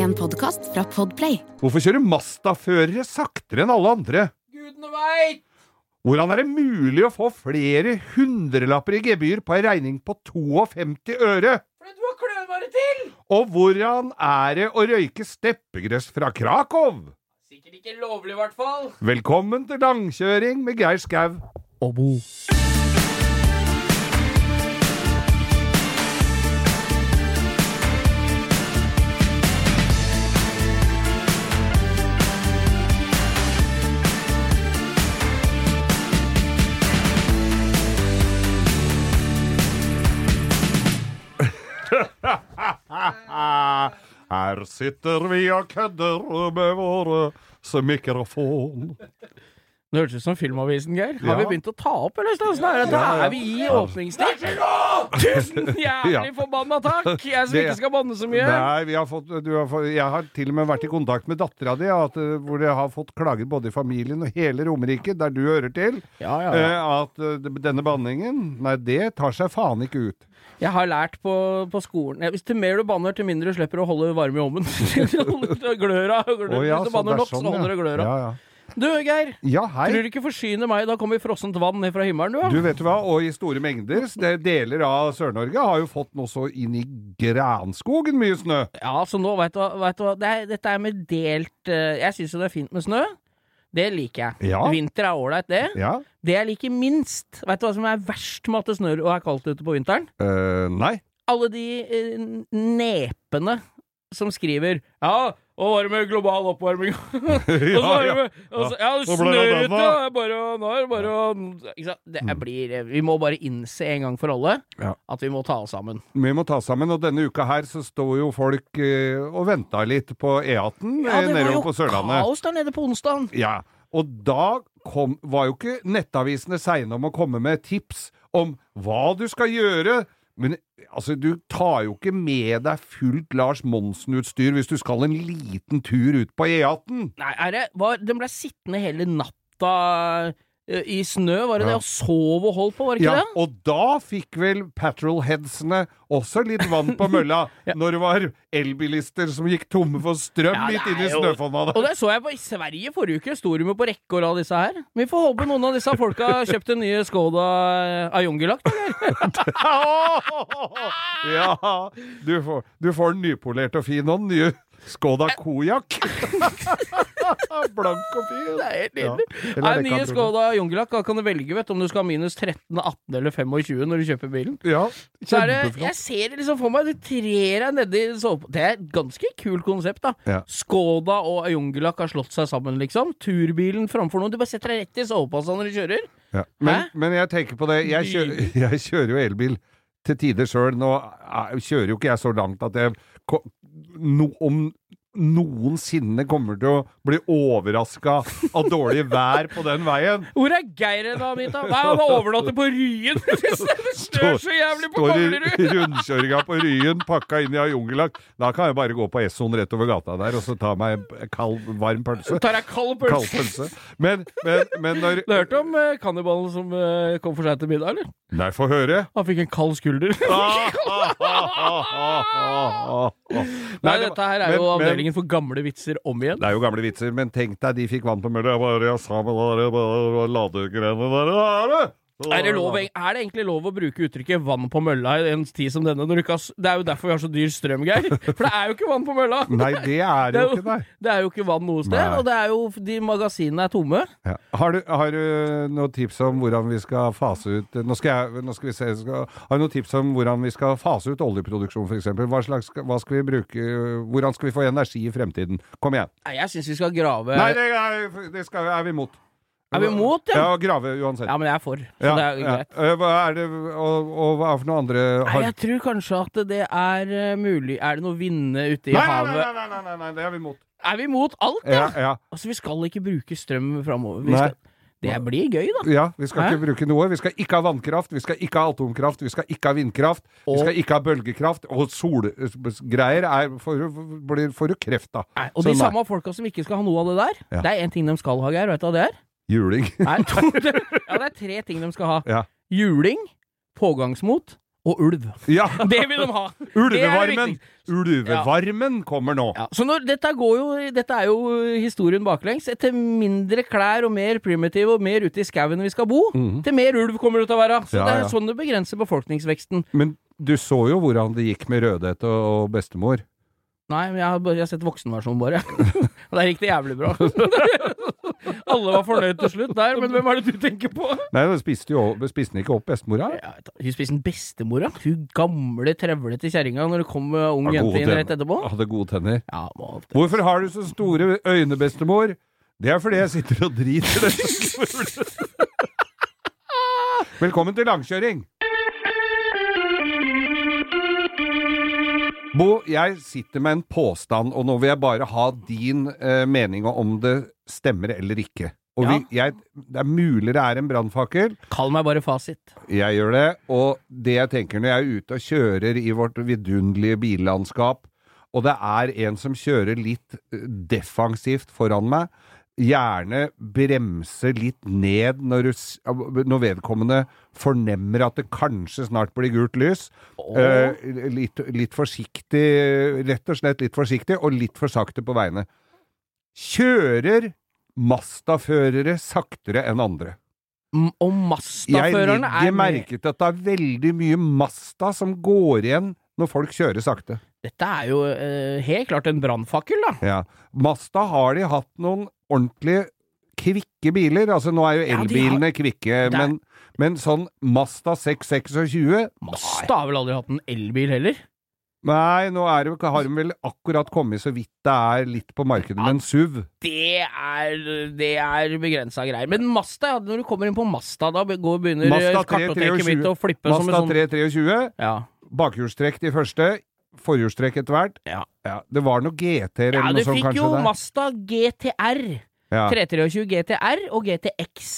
En podkast fra Podplay. Hvorfor kjører Mazda-førere saktere enn alle andre? Gudene veit! Hvordan er det mulig å få flere hundrelapper i gebyr på ei regning på 52 øre? Fordi du har klønvare til! Og hvordan er det å røyke steppegress fra Krakow? Sikkert ikke lovlig, i hvert fall. Velkommen til langkjøring med Geir Skau. Og Bo. Her sitter vi og kødder med våre mikrofon. Det hørtes ut som Filmavisen, Geir. Har Ja. vi begynt å ta opp, eller? Sånn er. Da er vi i åpningstid. Tusen jævlig forbanna takk! Jeg som ikke skal banne så mye. Nei, vi har fått, du har fått, jeg har til og med vært i kontakt med dattera di, eh, hvor jeg har fått klager både i familien og hele Romerike, der du hører til, Ja, ja, eh, at eh, denne banningen, nei, det tar seg faen ikke ut. Jeg har lært på, på skolen Hvis til mer du banner, til mindre du slipper å holde varme i ovnen. gløra, gløra. Oh, ja, Hvis du banner er nok, så sånn, holder det gløra. Ja, ja. Du, Geir. ja, hei. Tror du ikke forsyner meg, da kommer frossent vann ned fra himmelen, du. Du vet du hva, og i store mengder, deler av Sør-Norge har jo fått noe så inn i granskogen mye snø. ja, så nå, veit du hva, det Dette er med delt eh, Jeg syns jo det er fint med snø. Det liker jeg. Ja. Vinter er ålreit, det. Ja, Det jeg liker minst Vet du hva som er verst med at det snør og er kaldt ute på vinteren? Uh, nei. Alle de uh, nepene som skriver Ja, og var det med global oppvarming? og så var det med og så, Ja, er Bare, nå er det bare ikke sant? Det blir eh, Vi må bare innse en gang for alle Ja. at vi må ta oss sammen. Vi må ta oss sammen, og denne uka her så sto jo folk eh, og venta litt på E18 Ja, eh, det var jo kaos der nede på onsdagen. Ja, og da kom, var jo ikke nettavisene seine om å komme med tips om hva du skal gjøre. Men altså, du tar jo ikke med deg fullt Lars Monsen-utstyr hvis du skal en liten tur ut på E E18. Nei, er det var, Den ble sittende hele natta i snø, var det Ja. det? Og sov og holdt på, var det ikke Ja, det? og da fikk vel petrolheadsene også litt vann på mølla, Ja. når det var elbilister som gikk tomme for strøm Ja, midt er inni snøfonna. Og det så jeg på i Sverige forrige uke. Sto de med på rekke og rad, disse her. Vi får håpe noen av disse folka har kjøpt en ny Skoda Ayongilak, eller? ja, du får, du får den nypolert og fin og den nye Skoda Kojak. Blank og fin. Det er helt nydelig. Ja. Nei, nye? Skoda Jungelak. da kan du velge vet, om du skal ha minus 13, 18 eller 25 når du kjøper bilen. Ja, Så er det, jeg ser det liksom for meg, du trer deg nedi soveposen. Det er et ganske kult konsept, da. Ja. Skoda og Jungelak har slått seg sammen, liksom. Turbilen framfor noen. Du bare setter deg rett i soveposen når du kjører. Ja. Men, men jeg tenker på det, jeg kjører, jeg kjører jo elbil til tider sjøl. Nå eh, kjører jo ikke jeg så langt at jeg no, om noensinne kommer til å bli overraska av dårlig vær på den veien. Hvor er Geir hen, da, Anita? Nei, han overnatter på Ryen! det snør så jævlig på Står i rundkjøringa på Ryen, pakka inn i Ayungilak. Da kan jeg bare gå på Essoen rett over gata der og så ta meg en kald, varm pølse. Tar jeg kald Kald pølse. pølse. Men, men, men når Du hørte om uh, kanniballen som eh, kom for seg til middag, eller? Nei, få høre. Han fikk en kald skulder. Nei, dette her er jo men- avdelingen for gamle vitser om igjen. Det er jo gamle vitser, men tenk deg, de fikk vann på mølla. Bare, jeg sa med det der, ladegreiene der. Er det. Lov, er det egentlig lov å bruke uttrykket 'vann på mølla' i en tid som denne? Det er jo derfor vi har så dyr strøm, Geir. For det er jo ikke vann på mølla! Nei, det er Det er jo jo, ikke der. det er jo ikke vann noe sted, Nei. og det er jo de magasinene er tomme. Ja. Har, du, har du noen tips om hvordan vi skal fase ut Nå skal, jeg, nå skal vi se skal, Har du noen tips om hvordan vi skal fase ut oljeproduksjon, f.eks.? Hva, slags, hva skal vi bruke Hvordan skal vi få energi i fremtiden? Kom igjen. Nei, jeg syns vi skal grave Nei, det er, det skal, er vi imot. Er vi imot, ja? Ja, grave uansett. Ja, men jeg er for, så Ja, det er greit. ja. Eh, Hva er det, og, og hva er for noe andre Nei, jeg tror kanskje at det er eh, mulig Er det noe vinne ute i Nei, havet? nei, nei, nei, nei, nei, det er vi imot. Er vi imot alt, Ja, ja? Altså, vi skal ikke bruke strøm framover. Skal, det blir gøy, da. Ja, vi skal Hæ? ikke bruke noe. Vi skal ikke ha vannkraft, vi skal ikke ha atomkraft, vi skal ikke ha vindkraft, vi skal ikke ha bølgekraft, og solgreier er får, du- blir, får kreft av. Og Så de nei. samme folka som ikke skal ha noe av det der, det er én ting de skal ha, Geir. Vet du hva det er? Juling. Nei, to, ja, det er tre ting de skal ha. Ja. Juling, pågangsmot og ulv. Ja! Det vil de ha! Ulvevarmen! Ulvevarmen kommer nå. Ja, så når, dette, går jo, dette er jo historien baklengs. Etter mindre klær og mer primitive og mer ute i skauen vi skal bo, til mer ulv kommer det til å være. Så. Ja, det er sånn det begrenser befolkningsveksten. Men du så jo hvordan det gikk med Rødhette og bestemor. Nei, jeg har, bare- jeg har sett voksenversjonen bare. Og der gikk det jævlig bra. Alle var fornøyd til slutt der, men hvem er det du tenker på? Nei, du spiste jo spiste den ikke opp bestemora? Ja, hun spiste den bestemora. Hun gamle, trevlete kjerringa når det kom en ung jente inn rett etterpå. Hadde gode tenner. Ja, Hvorfor har du så store øyne, bestemor? Det er fordi jeg sitter og driter Velkommen til langkjøring! Bo, jeg sitter med en påstand, og nå vil jeg bare ha din eh, mening om det stemmer eller ikke. Og Ja. vi, jeg, det er mulig det er en brannfakkel. Kall meg bare fasit. Jeg gjør det, og det jeg tenker når jeg er ute og kjører i vårt vidunderlige billandskap, og det er en som kjører litt eh, defensivt foran meg, gjerne bremse litt ned når, du, når vedkommende fornemmer at det kanskje snart blir gult lys. Eh, litt, litt forsiktig, rett og slett litt forsiktig, og litt for sakte på veiene. Kjører Masta-førere saktere enn andre? M- Og Jeg Masta-førerne er legger med. merke til at det er veldig mye Masta som går igjen når folk kjører sakte. Dette er jo eh, helt klart en brannfakkel, da. Ja. Masta har de hatt noen ordentlig kvikke biler. Altså nå er jo Ja, har- elbilene kvikke, men, men sånn Masta 626 Masta har vel aldri hatt en elbil heller? Nei, nå det, har de vel akkurat kommet så vidt det er litt på markedet med en SUV. Det er, det er begrensa greier. Men Masta, ja, når du kommer inn på Masta, da går, begynner kartoteket mitt å flippe som en sånn 323, ja. bakhjulstrekk de første, forhjulstrekk etter hvert. Ja. Det var noe GT-er ja, eller du noe sånt fikk jo der. Masta GTR. Ja. 323 GTR og GTX.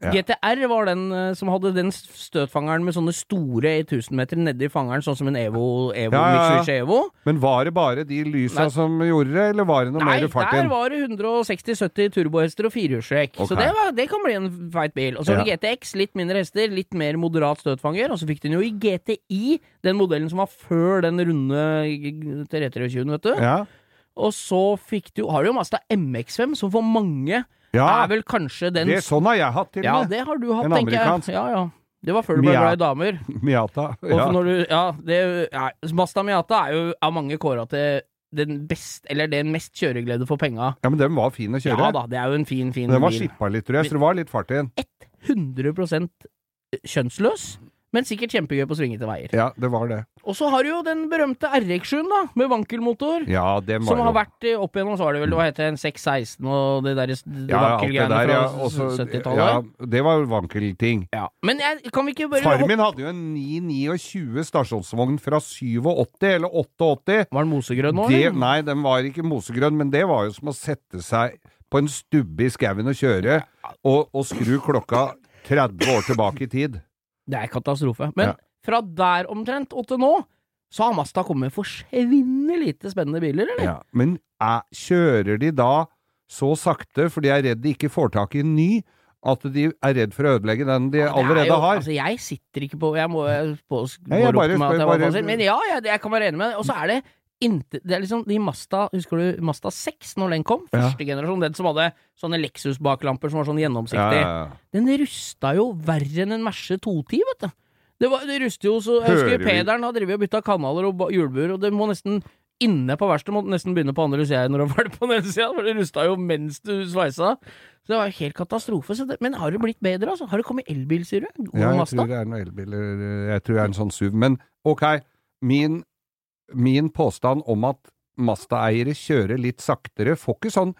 Ja. GTR var den eh, som hadde den støtfangeren med sånne store 1000 meter nedi fangeren, sånn som en Evo, Evo Ja, ja. Mitsubishi Evo. Men var det bare de lysa Nei. som gjorde det, eller var det noe Nei, mer fart der var det 160-70 turbohester og firehjulstrekk. okay. Så det, var, det kan bli en feit bil. Og så Ja. GTX, litt mindre hester, litt mer moderat støtfanger. Og så fikk den jo i GTI, den modellen som var før den runde 323, vet du. Ja. Og så fikk du, har du jo Mazda MX5, som for mange ja. er vel kanskje den Det, sånn har jeg hatt til og Ja, med. det har du hatt, En tenker amerikansk. jeg. Ja, ja. Det var før du ble glad i damer. Miata. Ja. du, ja, det, ja, Mazda Miata er jo av mange kåra til den best, eller den mest kjøreglede for penga. ja, men den var fin å kjøre. Ja da, det er jo en fin, fin den var skippa litt, tror jeg, så det var litt fart i den. 100 kjønnsløs, men sikkert kjempegøy på svingete veier. Ja, det var det. Og så har du jo den berømte RX7, da, med vankelmotor. Ja, det var Som har jo vært eh, opp igjennom, så var det vel hva heter det, en 616 og det derre ja, alt det vankelgreiene der, ja. fra Også- 70-tallet. Ja, det var jo vankelting. Ja. Men jeg, kan vi ikke bare Faren min hadde jo en 929 stasjonsvogn fra 87 eller 88. Var den mosegrønn nå, Det, eller? nei, den var ikke mosegrønn, men det var jo som å sette seg på en stubbe i skauen og kjøre, og, og skru klokka 30 år tilbake i tid. Det er katastrofe. Men Ja. fra der omtrent og til nå, så har Masta kommet med forsvinnende lite spennende biler, eller? Ja. Men er, kjører de da så sakte, for de er redd de ikke får tak i en ny, at de er redd for å ødelegge den de er allerede jo, har? Altså, jeg sitter ikke på Jeg må på, Nei, jeg bare med at jeg var bare- Men ja, jeg, jeg kan være enig med deg. Og så er det inte, det er liksom de Mazda Husker du Masta 6 når den kom? Ja. Første generasjon. Den som hadde sånne Lexus-baklamper som var sånn gjennomsiktig. Ja, ja, ja. Den rusta jo verre enn en Merce 210, vet du. Det, var, det ruster jo så Jeg husker Pederen har drevet og bytta kanaler og hjulbuer, og det må nesten Inne på verkstedet må nesten begynne på andre sida når du var på den sida, for det rusta jo mens du sveisa. Så det var jo helt katastrofe. Så det, men har det blitt bedre, altså? Har det kommet elbil, sier du? God Ja, jeg Masta? tror det er noen elbiler Jeg tror det er en sånn SUV. Men ok, min, min påstand om at Mazda-eiere kjører litt saktere, får ikke sånn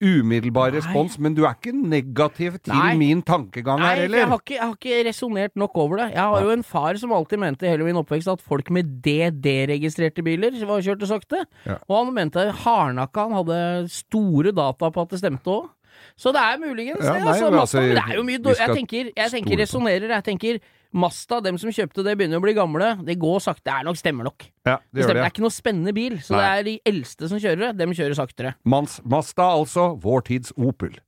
umiddelbar Nei. respons, men du er ikke negativ til Nei. min tankegang her her, Nei, jeg har ikke, jeg har ikke resonnert nok over det. Jeg har jo en far som alltid mente i hele min oppvekst at folk med DD-registrerte biler var kjørte sakte. Ja. Og han mente hardnakka han hadde store data på at det stemte òg. Så det er muligens Ja, det. Altså, altså, men det er jo mye dårlig Jeg tenker, jeg tenker resonnerer. Jeg tenker Mazda, dem som kjøpte det, begynner å bli gamle. Det går sakte. Det er nok, stemmer nok. Ja, Det, det det det. er ikke noe spennende bil, så Nei. det er de eldste som kjører det. Dem kjører saktere. Mans, Masta altså, vår tids Opel.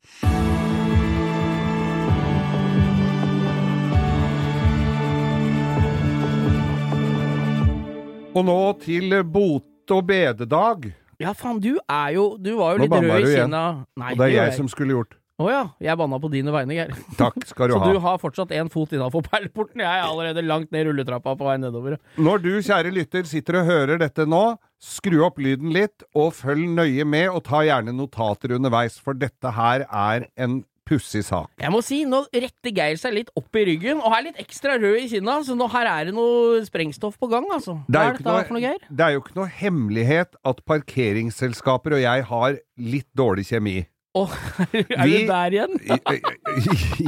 Og nå til bot og bededag. Ja, faen, du er jo Du var jo Nå litt banna rød du i igjen. Nei, Og det er jeg, jeg som skulle gjort. Å ja. Jeg banna på dine vegne, Geir. Takk skal du Så ha. du har fortsatt én fot innafor perleporten. Jeg er allerede langt ned rulletrappa på vei nedover. Når du, kjære lytter, sitter og hører dette nå, skru opp lyden litt, og følg nøye med, og ta gjerne notater underveis, for dette her er en pussig sak. Jeg må si, nå retter Geir seg litt opp i ryggen, og er litt ekstra rød i kinna, så nå her er det noe sprengstoff på gang, altså. Hva er, er dette for noe, Geir? det er jo ikke noe hemmelighet at parkeringsselskaper og jeg har litt dårlig kjemi. Å, er Vi- du der igjen?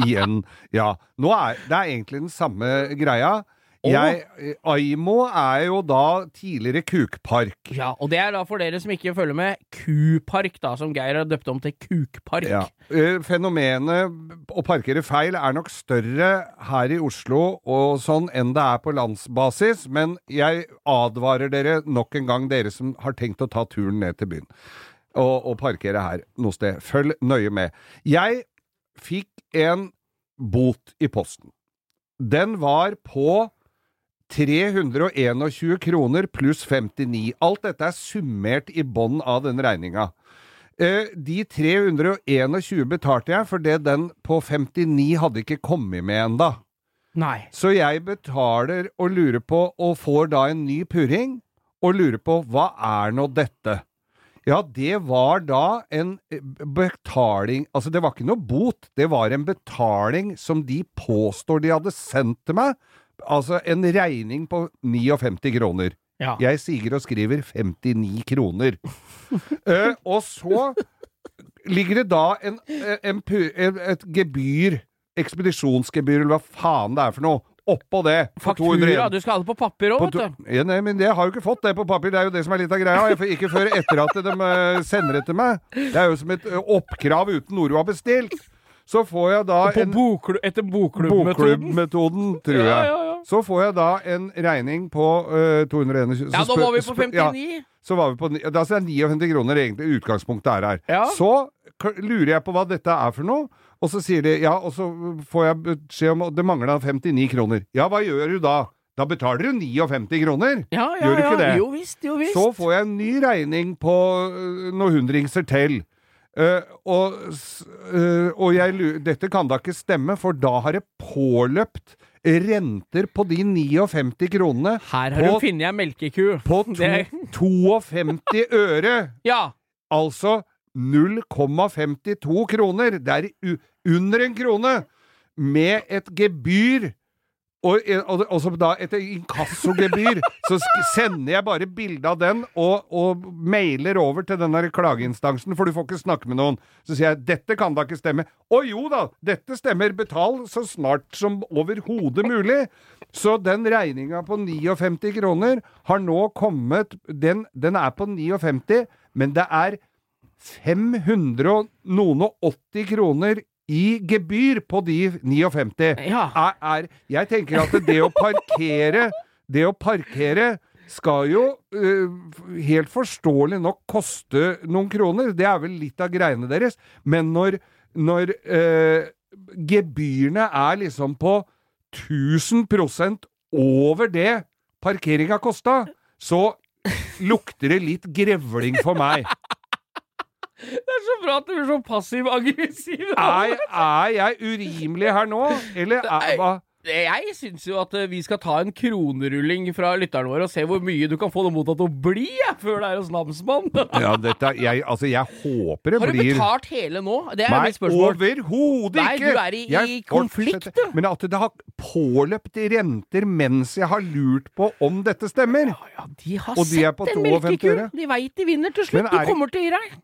Igjen. Ja. Nå er, det er egentlig den samme greia. Jeg, Aimo er jo da tidligere Kukpark. Ja, og det er da for dere som ikke følger med, Kupark, da, som Geir har døpt om til Kukpark. Ja. Eh, Fenomenet å parkere feil er nok større her i Oslo og sånn enn det er på landsbasis, men jeg advarer dere nok en gang, dere som har tenkt å ta turen ned til byen og, og parkere her noe sted. Følg nøye med. Jeg fikk en bot i posten. Den var på 321 kroner pluss 59. Alt dette er summert i bånn av den regninga. Eh, de 321 betalte jeg fordi den på 59 hadde ikke kommet med enda. Nei. Så jeg betaler og lurer på, og får da en ny purring, og lurer på hva er nå dette? Ja, det var da en eh, betaling Altså, det var ikke noe bot, det var en betaling som de påstår de hadde sendt til meg. Altså en regning på 59 kroner. Ja. Jeg sier og skriver 59 kroner. uh, og så ligger det da en, en, en, et gebyr, ekspedisjonsgebyr, eller hva faen det er for noe, oppå det. Faktura, 201. du skal ha det på papir òg, vet du. ja, nei, men jeg har jo ikke fått det på papir, det er jo det som er litt av greia. Jeg får ikke før etter at de eh, sender det til meg. Det er jo som et eh, oppkrav uten noe du har bestilt. Så får jeg da På en bokklu etter bokklubbmetoden. bokklubbmetoden, tror jeg. Ja, ja, ja. Så får jeg da en regning på uh, 221 Ja, nå var vi på spør- ja, 59. så var vi på ni- Da er det 59 kroner egentlig utgangspunktet er her. Ja. Så lurer jeg på hva dette er for noe, og så sier de ja, og så får jeg beskjed om at det mangler 59 kroner. Ja, hva gjør du da? Da betaler du 59 kroner. Ja, ja, Gjør du ikke det? Jo visst, jo visst. Så får jeg en ny regning på øh, noen hundringser til. Uh, og eh, og jeg, dette kan da ikke stemme, for da har det påløpt renter på de 59 kronene Her har på- du funnet ei melkeku. på to, Det- 52 øre! Ja. Altså 0,52 kroner. Det er under en krone! Med et gebyr. Og, og, og som da et inkassogebyr. Så sender jeg bare bilde av den og, og mailer over til den der klageinstansen, for du får ikke snakke med noen. Så sier jeg dette kan da ikke stemme. Å jo da, dette stemmer. Betal så snart som overhodet mulig. Så den regninga på 59 kroner har nå kommet Den, den er på 59, men det er 500 noen og 80 kroner i gebyr på de 59. Ja. Er, er, jeg tenker at det å parkere Det å parkere skal jo uh, helt forståelig nok koste noen kroner. Det er vel litt av greiene deres. Men når, når uh, gebyrene er liksom på 1000% over det parkeringa kosta, så lukter det litt grevling for meg. Det er så bra at du blir så passiv-aggressiv. Er, er jeg urimelig her nå, eller er, hva? Jeg syns jo at eh, vi skal ta en kronerulling fra lytterne våre og se hvor mye du kan få det mottatt å bli, før det er hos namsmann. Ja, dette, jeg, altså, jeg håper det blir Har du blir betalt hele nå? Det er Nei, mitt spørsmål. overhodet Nei, du er i- Jeg i konflikt, du. Men at det har påløpt renter mens jeg har lurt på om dette stemmer. Ja, ja, de har Og de sett en 52 melkeku. De veit de vinner til slutt. er Du kommer til å gi deg.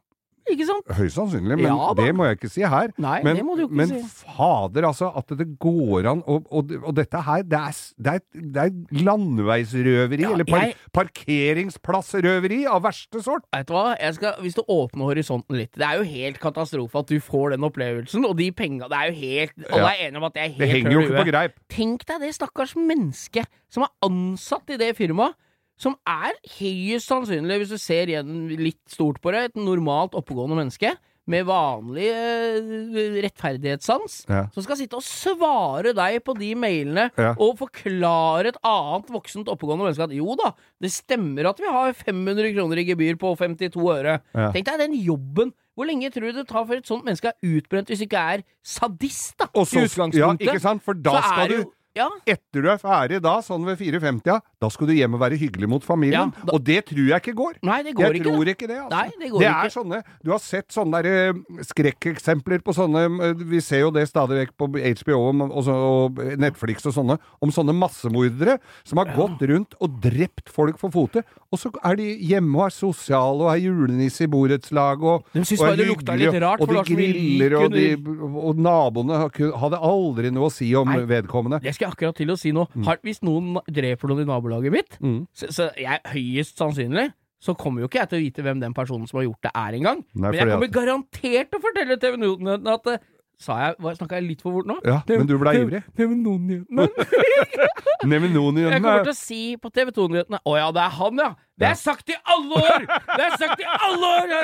Ikke sant? Høyst sannsynlig, men Ja det må jeg ikke si her. Nei, men, det må du ikke men si. fader, altså, at det går an Og, og, og dette her, det er, det er, det er landeveisrøveri, Ja, eller par, jeg- parkeringsplassrøveri av verste sort. Vet du hva, jeg skal, hvis du åpner horisonten litt Det er jo helt katastrofe at du får den opplevelsen, og de penga Det er jo helt Alle Ja. er enige om at det er helt Det henger jo ikke på greip. Tenk deg det stakkars mennesket som er ansatt i det firmaet, som er høyest sannsynlig, hvis du ser igjen litt stort på det, et normalt oppegående menneske, med vanlig eh, rettferdighetssans, Ja. som skal sitte og svare deg på de mailene Ja. og forklare et annet voksent oppegående menneske at jo da, det stemmer at vi har 500 kroner i gebyr på 52 øre. Ja. Tenk deg den jobben. Hvor lenge tror du det tar før et sånt menneske er utbrent, hvis du ikke er sadist, da? Også, i utgangspunktet. ja, ikke sant? For da Så skal du Ja, Etter du er ferdig da, sånn ved 4.50, da skal du hjem og være hyggelig mot familien. Ja, da- Og det tror jeg ikke går. Nei, det går jeg ikke. tror da. ikke det. Altså. Nei, det går det ikke. er sånne Du har sett sånne der, eh, skrekkeksempler på sånne eh, Vi ser jo det stadig vekk på HBO og, Netflix og sånne, om sånne massemordere som har gått rundt og drept folk for fote. Og så er de hjemme og er sosiale og er julenisse i borettslaget og, De og er hyggelige, rart, Og de griller, og, de, og naboene hadde aldri noe å si om Nei. vedkommende. Skal jeg akkurat til å si noe. Har, hvis noen dreper noen i nabolaget mitt, Mm. så, så jeg høyest sannsynlig så kommer jo ikke jeg til å vite hvem den personen som har gjort det, er engang. Men jeg kommer at- garantert til å fortelle TV Newton at eh, Sa jeg Snakka jeg litt for fort nå? Ja, men du ble ivrig. Nemenonien Jeg kommer til å si på TV 2-nyhetene Å ja, det er han, ja! Det er sagt i alle år! Det er sagt i alle år!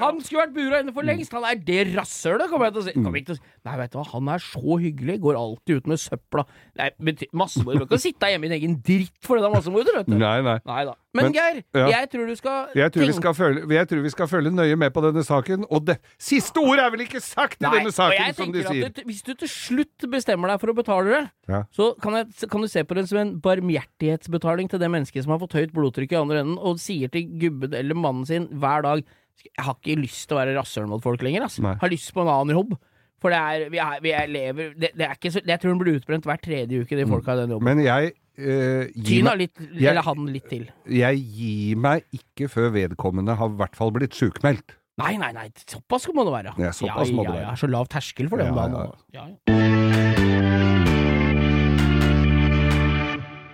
Han skulle vært bura inne for lengst! Han er det rasshølet, kommer jeg til å si. Kommer ikke til å si. Nei, vet du hva, han er så hyggelig, går alltid ut med søpla. Nei, Du kan ikke sitte hjemme i din egen dritt for det der massemordet, vet du. Nei, nei. Nei da. Men, Men- Geir, ja. jeg tror du skal Jeg tror, vi skal følge, jeg tror vi skal følge nøye med på denne saken. Og det siste ordet er vel ikke sagt i Nei, denne saken, som de sier. det, Hvis du til slutt bestemmer deg for å betale det, Ja. så kan, jeg, kan du se på det som en barmhjertighetsbetaling til det mennesket som har fått høyt blodtrykk i andre enden, og sier til gubben eller mannen sin hver dag Jeg har ikke lyst til å være rasshøl mot folk lenger, ass. Nei. Har lyst på en annen jobb. For det er, vi er, vi er lever det, det er ikke så, Jeg tror den blir utbrent hver tredje uke, de folka i den jobben. Men jeg Uh, Tyna meg, litt, jeg- eller han litt til. jeg gir meg ikke før vedkommende har i hvert fall blitt sjukmeldt. Nei, nei, nei, såpass må det være. Ja, såpass må det være. Ja, så lav terskel for det om Ja, dagen. ja. Ja, ja.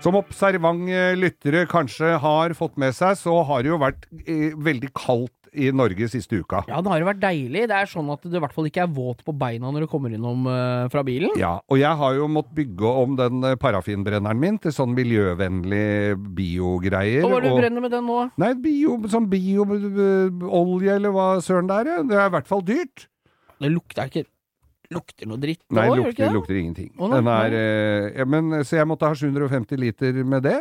Som observante lyttere kanskje har fått med seg, så har det jo vært eh, veldig kaldt i Norge siste uka. Ja, det har jo vært deilig. Det er sånn at du i hvert fall ikke er våt på beina når du kommer innom eh, fra bilen. Ja, og jeg har jo måttet bygge om den eh, parafinbrenneren min til sånn miljøvennlig biogreier. Hva er det du og- brenner med den nå? Nei, bio, sånn bioolje eller hva søren det er. Det er i hvert fall dyrt. Det lukter ikke Lukter noe dritt nå, Nei, lukter, ikke det? lukter ingenting. Å, nei, Den er, eh, ja, men, så jeg måtte ha 750 liter med det.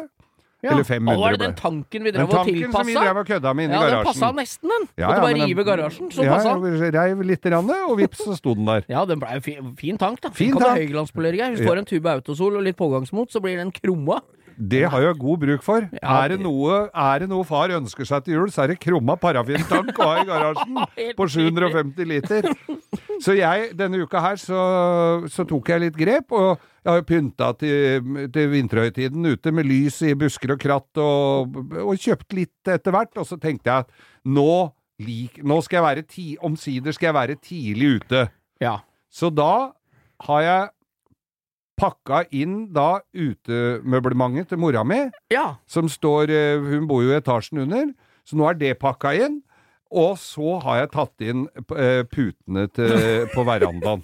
Ja. Eller 500 Å, var det den tanken vi Den drev og tanken som vi tilpassa? drev og kødda med inne Ja, i den passa garasjen. nesten, den. Ja, Måtte ja, bare den- rive garasjen, så ja, passa. jeg reiv litt, grann, og vips, så sto den der. Ja, den ble jo fin, fin tank, da. Fin Fin tank. høyglanspolere, her. Hvis du får en tube autosol og litt pågangsmot, så blir den krumma. Det har jeg god bruk for. Ja, er, det noe, er det noe far ønsker seg til jul, så er det krumma parafintank å ha i garasjen på 750 liter. Så jeg, denne uka her, så, så tok jeg litt grep, og jeg har jo pynta til, til vinterhøytiden ute med lys i busker og kratt, og, og kjøpt litt etter hvert, og så tenkte jeg at nå, lik, nå skal jeg være ti, omsider skal jeg være tidlig ute. Ja. Så da har jeg pakka inn da utemøblementet til mora mi, ja. som står eh, Hun bor jo i etasjen under, så nå er det pakka inn. Og så har jeg tatt inn eh, putene til, på verandaen.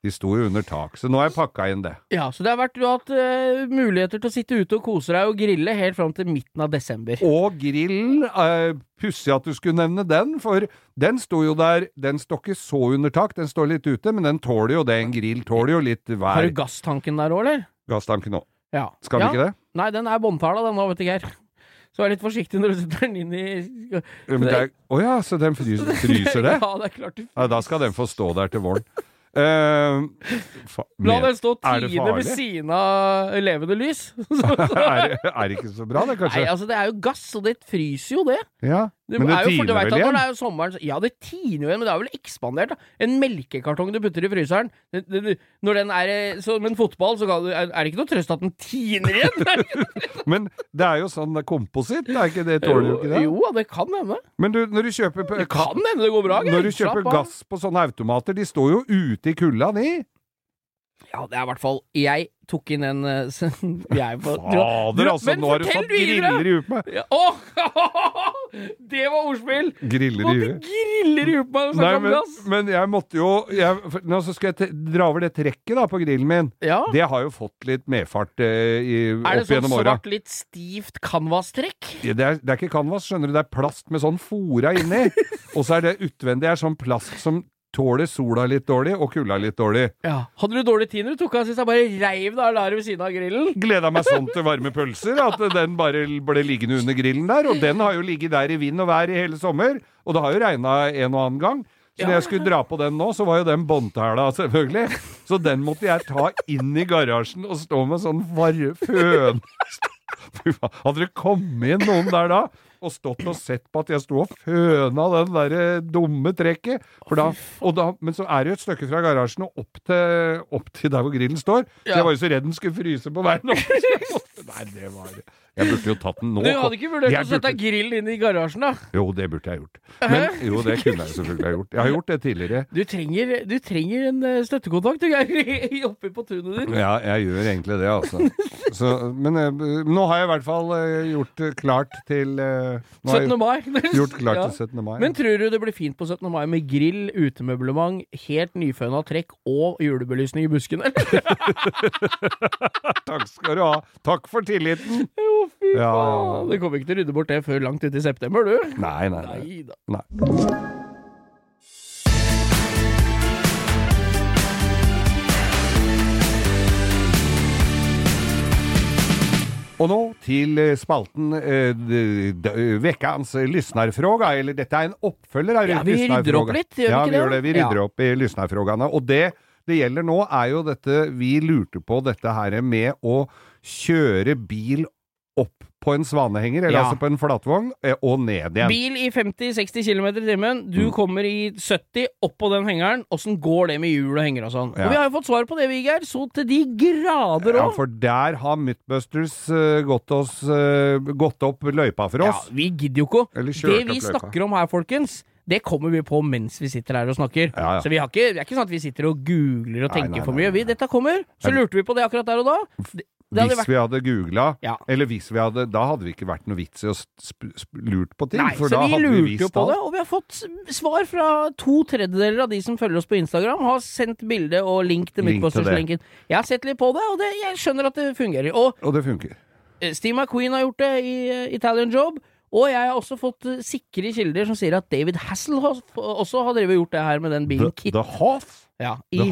De sto jo under tak, så nå har jeg pakka inn det. Ja, så det har vært, du har hatt uh, muligheter til å sitte ute og kose deg og grille helt fram til midten av desember. Og grillen, uh, pussig at du skulle nevne den, for den sto jo der Den står ikke så under tak, den står litt ute, men den tåler jo det. En grill tåler jo litt Har du gasstanken der òg, eller? Gasstanken òg. Ja. Skal vi ja. ikke det? Nei, den er båndtala, den nå, vet du, Geir. Så vær litt forsiktig når du setter den inn i Å ja, så den fryser, fryser det? ja, det er klart Ja, da skal den få stå der til våren. Eh, fa- La den stå tiende ved siden av levende lys. Er, er det ikke så bra, det, kanskje? Nei, altså, det er jo gass, og det fryser jo det. ja, Det men det er jo, tiner vel når igjen? det er jo sommeren Ja, det tiner jo igjen, men det er vel ekspandert, da. En melkekartong du putter i fryseren det, det, det, Når den er eh, som en fotball, så du, er, det ikke noe trøst at den tiner igjen? Men det er jo sånn kompositt, er ikke det? Tåler jo ikke det? Jo, det kan hende. Men du, når du kjøper, Det kan hende det går bra. Når du kjøper gass på sånne automater, de står jo ute i kulda, de. Ja, det er i hvert fall Jeg tok inn en eh, jeg på, Fader, altså, nå har du satt fått griller i huet på meg! Ja, åh! Det var ordspill! Griller i huet. griller i huet på meg! Nei, men, men jeg måtte jo jeg, for- Nå så skal jeg dra over det trekket da på grillen min. ja. Det har jo fått litt medfart eh, i, Er det opp sånn gjennom åra. svart, litt stivt canvas-trekk? Ja, Det, er- det er ikke canvas, skjønner du. Det er plast med sånn fora inni. og så er det utvendig er sånn plast som tåler sola litt dårlig og kulda litt dårlig. Ja. Hadde du dårlig tid når du tok av sist? Jeg bare reiv det av læret ved siden av grillen. Gleda meg sånn til varme pølser at den bare ble liggende under grillen der. Og den har jo ligget der i vind og vær i hele sommer. Og det har jo regna en og annen gang. Så når jeg skulle dra på den nå, så var jo den båndtæla, selvfølgelig. Så den måtte jeg ta inn i garasjen og stå med sånn varre føn... Hadde det kommet inn noen der da, og stått og sett på at jeg sto og føna den der eh, dumme trekket for da, og da, Men så er det jo et stykke fra garasjen og opp til, opp til der hvor grillen står. Så jeg var jo så redd den skulle fryse på veien opp. Nei, det var Jeg burde jo tatt den nå. Du hadde ikke vurdert Jeg å sette burde- grillen inn i garasjen, da? Jo, det burde jeg gjort. Men, jo, det kunne jeg selvfølgelig ha gjort. Jeg har gjort det tidligere. Du trenger, du trenger en eh, støttekontakt, du, Geir, oppe på tunet ditt. Ja, jeg gjør egentlig det, altså. Så, men eh, nå har jeg i hvert fall eh, gjort klart til eh, Nå 17. mai. gjort klart Ja. til 17. mai. Men tror du det blir fint på 17. mai med grill, utemøblement, helt nyføna trekk og julebelysning i buskene? Takk skal du ha. Takk for tilliten. Jo, fy ja, faen. Det kommer ikke til å rydde bort det før langt ut i september, du. Nei, nei, nei. Neida. nei. Og nå til eh, spalten uh, d- Vekkans lyssnarfråga, eller dette er en oppfølger av Ja, vi rydder opp litt, gjør vi ja, ikke vi det? det. Vi rydder Ja. opp i lyssnarfrågaene. Og det det gjelder nå, er jo dette Vi lurte på dette her med å kjøre bil opp på en svanehenger, eller Ja. altså på en flatvogn, eh, og ned igjen. Bil i 50-60 km i timen. Du Mm. kommer i 70 opp på den hengeren. Åssen går det med hjul og henger og sånn? Ja. Og vi har jo fått svar på det, vi, Geir. Så til de grader Ja, for der har Mythbusters uh, gått, oss, eh, gått opp løypa for oss. Ja, vi gidder jo ikke Det vi snakker om her, folkens, det kommer vi på mens vi sitter her og snakker. Ja, ja. Så vi har ikke, det er ikke sånn at vi sitter og googler og Nei, tenker nei, for mye. Vi, dette kommer. Så lurte vi på det akkurat der og da. Hvis vært vi hadde googla, Ja. eller hvis vi hadde Da hadde vi ikke vært noe vits i å lurt på ting, Nei, for da vi hadde vi visst alt. og vi har fått svar fra to tredjedeler av de som følger oss på Instagram. Har sendt bilde og link til. Midtbusters-linken. Jeg har sett litt på det, og det, jeg skjønner at det fungerer. Og Og det funker. eh, Steve McQueen har gjort det i eh, Italian Job. Og jeg har også fått eh, sikre kilder som sier at David Hasselhoff også har drevet gjort det her med den bilen. The, the Half. Ja, The i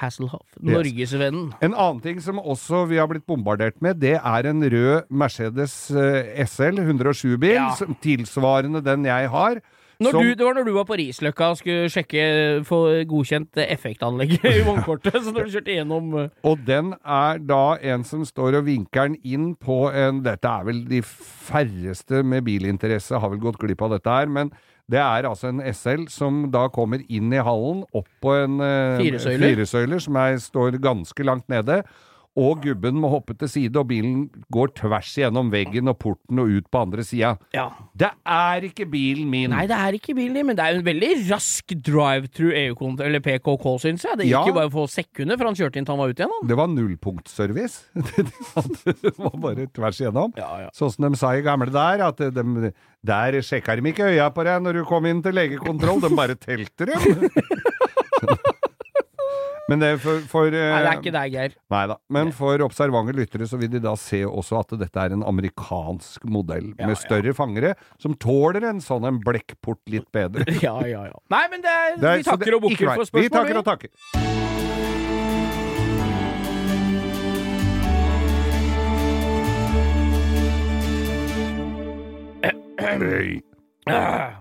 Hasselhoff. Yes. Norgesvennen. En annen ting som også vi har blitt bombardert med, det er en rød Mercedes eh, SL 107-bil, Ja. tilsvarende den jeg har. Når som, du, det var når du var på Risløkka og skulle sjekke få godkjent effektanlegget i vognkortet. så når du kjørte gjennom eh, Og den er da en som står og vinker den inn på en Dette er vel de færreste med bilinteresse har vel gått glipp av dette her, men det er altså en SL som da kommer inn i hallen, opp på en uh, Firesøyler. firesøyler som er, står ganske langt nede. Og gubben må hoppe til side, og bilen går tvers igjennom veggen og porten og ut på andre sida. Ja. Det er ikke bilen min! Nei, det er ikke bilen din, men det er en veldig rask drive-through EU-kont, eller PKK, syns jeg. Det gikk Ja. jo bare få sekunder fra han kjørte inn til han var ute igjen. Han. Det var nullpunktservice. det var bare tvers igjennom. Ja, ja. Sånn som de sa i gamle der, at de, der sjekka de ikke øya på deg når du kom inn til legekontroll, de bare telte dem. Men det for, for Nei, det er ikke deg, Geir. Nei da. Men for observante lyttere så vil de da se også at dette er en amerikansk modell Ja, med større fangere, som tåler en sånn en blekkport litt bedre. Ja, ja, ja. Nei, men det er, Det er- vi takker og er bukker for spørsmål. Vi takker og takker. Hei.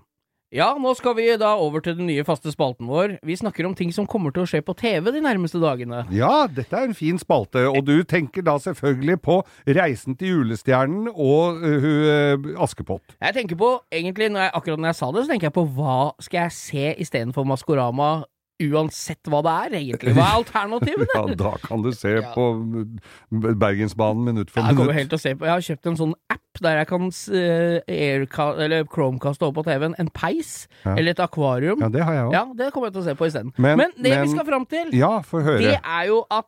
Ja, nå skal vi da over til den nye faste spalten vår. Vi snakker om ting som kommer til å skje på TV de nærmeste dagene. Ja, dette er en fin spalte, og du tenker da selvfølgelig på Reisen til julestjernen og uh, Askepott. Jeg tenker på, egentlig, når jeg, akkurat når jeg sa det, så tenker jeg på hva skal jeg se istedenfor Maskorama, uansett hva det er, egentlig? Hva er alternativene? Ja, da kan du se på Bergensbanen minutt for Jeg kommer minutt. helt til å se på Jeg har kjøpt en sånn app der jeg kan s- eh, Chromecaste over på TV-en en peis Ja. eller et akvarium. Ja, det har jeg òg. Ja, det kommer jeg til å se på isteden. Men- Men, det men- vi skal fram til, Ja, høre. det er jo at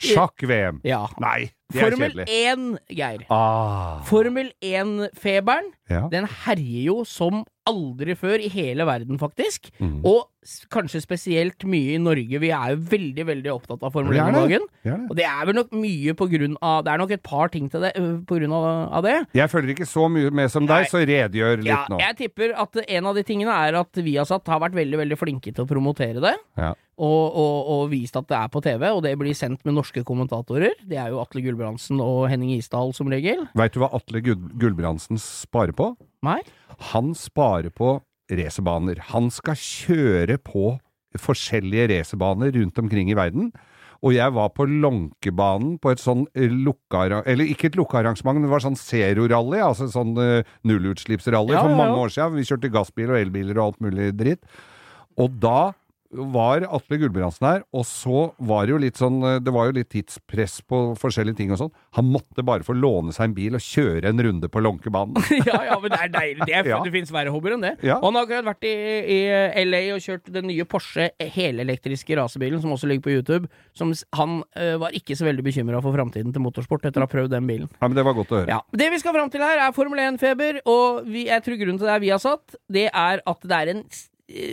Sjakk-VM. Ja. Nei, det er Formel kjedelig. 1, Geir. Ah. Formel 1-feberen, Ja. den herjer jo som aldri før i hele verden, faktisk. Mm. Og kanskje spesielt mye i Norge. Vi er jo veldig, veldig opptatt av Formel 1 er om det. dagen. Ja, det. Og det er vel nok mye på grunn av Det er nok et par ting til det på grunn av, det. Jeg følger ikke så mye med som Nei. deg, så redegjør litt Ja, nå. jeg tipper at en av de tingene er at Viasat har vært veldig veldig flinke til å promotere det. Ja. Og, og, og vist at det er på TV, og det blir sendt med norske kommentatorer. Det er jo Atle Gulbrandsen og Henning Isdal som regel. Veit du hva Atle Gul- Gulbrandsen sparer på? Nei? Han sparer på racerbaner. Han skal kjøre på forskjellige racerbaner rundt omkring i verden. Og jeg var på Lånkebanen på et sånn eh, lukka Eller ikke et lukka arrangement, men det var sånn zero-rally, altså sånn uh, nullutslippsrally Ja, for ja, ja. mange år siden. Vi kjørte gassbil og elbiler og alt mulig dritt. Og da var Atle Gulbrandsen her, og så var det jo litt sånn eh, Det var jo litt tidspress på forskjellige ting og sånn. Han måtte bare få låne seg en bil og kjøre en runde på Lånkebanen. ja, ja, men det er deilig. Det, er, Ja. det fins verre hobbyer enn det. Ja. Og han har akkurat vært i, i LA og kjørt den nye Porsche helelektriske racerbilen, som også ligger på YouTube. Som han ø, var ikke så veldig bekymra for framtiden til motorsport etter å ha prøvd den bilen. Ja, men Det var godt å høre. Ja. Det vi skal fram til her, er Formel 1-feber, og vi, jeg tror grunnen til det er vi har satt, det er at det er en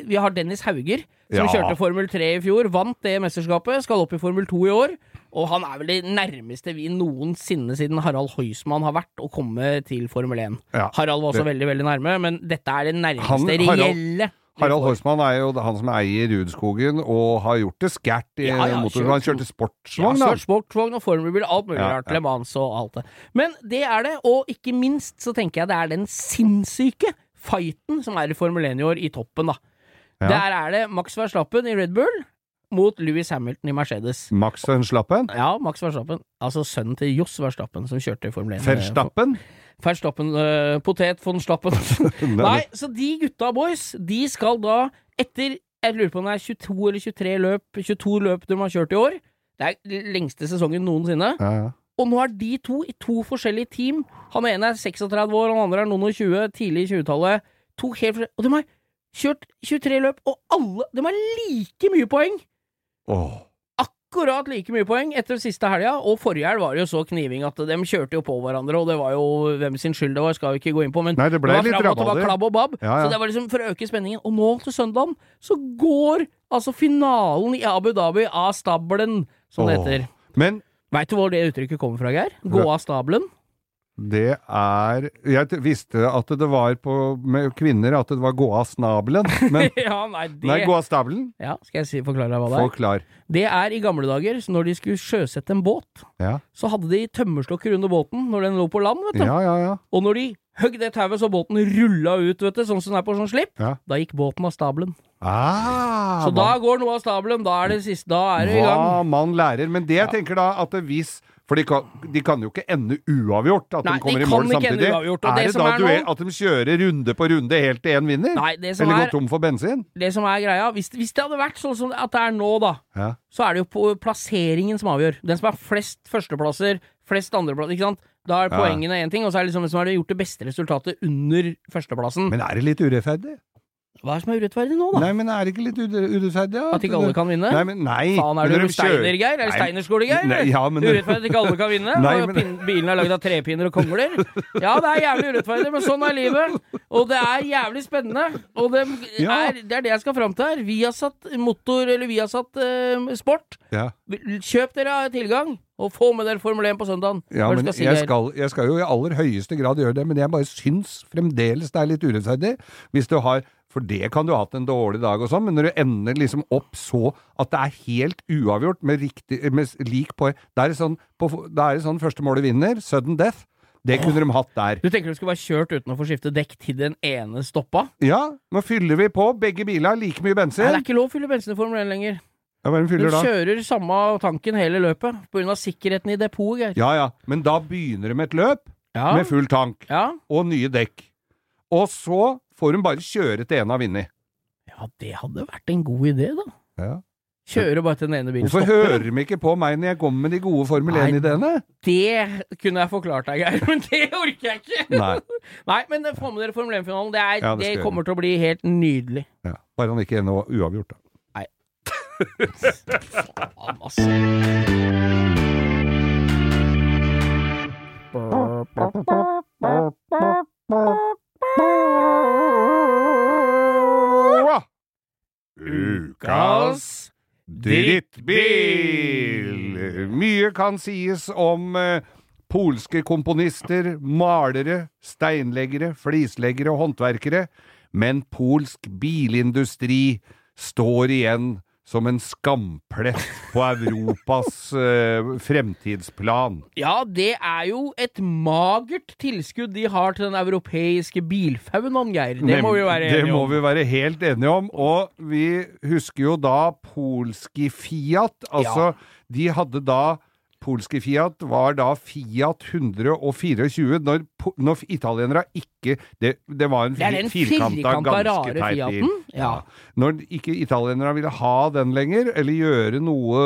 Vi har Dennis Hauger, som Ja. kjørte Formel 3 i fjor, vant det mesterskapet, skal opp i Formel 2 i år. Og han er vel det nærmeste vi noensinne siden Harald Heusmann har vært å komme til Formel 1. Ja, Harald var også det- veldig, veldig nærme, men dette er det nærmeste Han- Harald- reelle. Harald Horstmann er jo han som eier Rudskogen, og har gjort det skært i Ja, ja, motor. Han kjørte Ja, sportsvogn, da. Svart sportsvogn og formelbil, alt mulig Ja, rart. ja. Le Mans og alt det. Men det er det, og ikke minst så tenker jeg det er den sinnssyke fighten som er i Formel 1 i år, i toppen, da. Ja. Der er det Max Verstappen i Red Bull mot Louis Hamilton i Mercedes. Max Verstappen. Ja, Max Verstappen. Altså sønnen til Johs Verstappen, som kjørte i Formel 1. Verstappen. Verstappen, uh, potet von Stappen. Nei, så de gutta boys, de skal da, etter Jeg lurer på om det er 22 eller 23 løp 22 løp de har kjørt i år. Det er lengste sesongen noensinne. Ja, ja. Og nå er de to i to forskjellige team. Han ene er 36 år, han andre er noen og 20, tidlig i 20-tallet. To helt forskjellige Og de har kjørt 23 løp, og alle De har like mye poeng! Åh. Akkurat like mye poeng etter siste helga, og forrige helg var det jo så kniving at de kjørte jo på hverandre, og det var jo hvem sin skyld det var, skal vi ikke gå inn på, men Nei, det ble var litt fram og tilbake, klabb og babb. Ja, ja. Så det var liksom for å øke spenningen. Og nå til søndagen så går altså finalen i Abu Dhabi av stabelen, som det heter. Men Veit du hvor det uttrykket kommer fra, Geir? Gå av stabelen? Det er Jeg visste at det var på med kvinner at det var gå av snabelen, men ja, nei, det Nei, gå av stabelen. Ja, skal jeg si, forklare deg hva det er? Forklar. Det er i gamle dager, så når de skulle sjøsette en båt, Ja. så hadde de tømmerstokker under båten når den lå på land, vet du. ja, ja, ja. Og når de høgg det tauet så båten rulla ut, vet du, sånn som den er på sånn slipp, Ja. da gikk båten av stabelen. Ah, Så da går noe av stabelen, da er det siste, da er det i gang. Hva man lærer. Men det jeg tenker da, at hvis For de kan, de kan jo ikke ende uavgjort, at Nei, de kommer de i mål kan ikke ende samtidig. er det det som da er nå- at de kjører runde på runde helt til én vinner? Nei, det som Eller er, går tom for bensin? det som er greia hvis, hvis det hadde vært sånn som at det er nå, da, Ja. så er det jo på plasseringen som avgjør. Den som har flest førsteplasser, flest andreplasser, ikke sant. Da er poengene én ting, og så er det liksom som har gjort det beste resultatet under førsteplassen. Men er det litt urettferdig? Hva er det som er urettferdig nå, da? Nei, men er det ikke litt urettferdig? ja? At ikke alle kan vinne? Nei, men nei. Faen, er men du når Steiner, Geir? Er det Steinerskole-Geir? Ja, men Urettferdig at ikke alle kan vinne? Nei, men- bilen er lagd av trepinner og kongler? Ja, det er jævlig urettferdig, men sånn er livet. Og det er jævlig spennende. Og det Ja. er, det er det jeg skal fram til her. Vi har satt motor, eller vi har satt eh, sport. Ja, Kjøp dere tilgang, og få med dere Formel 1 på søndagen. ja men skal si, jeg skal, jeg skal jo i aller høyeste grad gjøre det, men jeg bare syns fremdeles det er litt urettferdig. Hvis du har For det kan du ha hatt en dårlig dag og sånn, men når du ender liksom opp så at det er helt uavgjort med, riktig, med lik poeng Da er det sånn, på, er det sånn første målet vinner, sudden death. Det kunne de hatt der. Du tenker du skulle være kjørt uten å få skifte dekk til den ene stoppa? Ja, nå fyller vi på. Begge biler like mye bensin. Nei, det er ikke lov å fylle bensin i Formel 1 lenger. Ja, Hva fyller, Du kjører da? samme tanken hele løpet, på av sikkerheten i depotet. Ja ja, men da begynner de med et løp Ja. med full tank ja. og nye dekk. Og så får hun bare kjøre til en har vunnet. Ja, det hadde vært en god idé, da. Ja. Kjører bare til den ene bilen Hvorfor stopper. hører de ikke på meg når jeg kommer med de gode Formel 1-ideene? Det kunne jeg forklart deg, Geir, men det orker jeg ikke. Nei. Nei, men få med dere Formel 1-finalen. Det, er- Ja, det det, kommer til å bli helt nydelig. Ja. Bare han ikke ender uavgjort, da. Nei. Faen, altså. Ukas drittbil! Mye kan sies om eh, polske komponister, malere, steinleggere, flisleggere og håndverkere, men polsk bilindustri står igjen som en skamplett på Europas uh, fremtidsplan. Ja, det er jo et magert tilskudd de har til den europeiske bilfaunaen, Geir. Det må vi være enige om. Det må vi være helt enige om. Og vi husker jo da polske Fiat. Altså, de hadde da Polski Fiat var da Fiat 124 når, når italienere ikke Det, det var en er firkanta, firkanta, ganske teit bil. Ja. Når ikke italienere ville ha den lenger, eller gjøre noe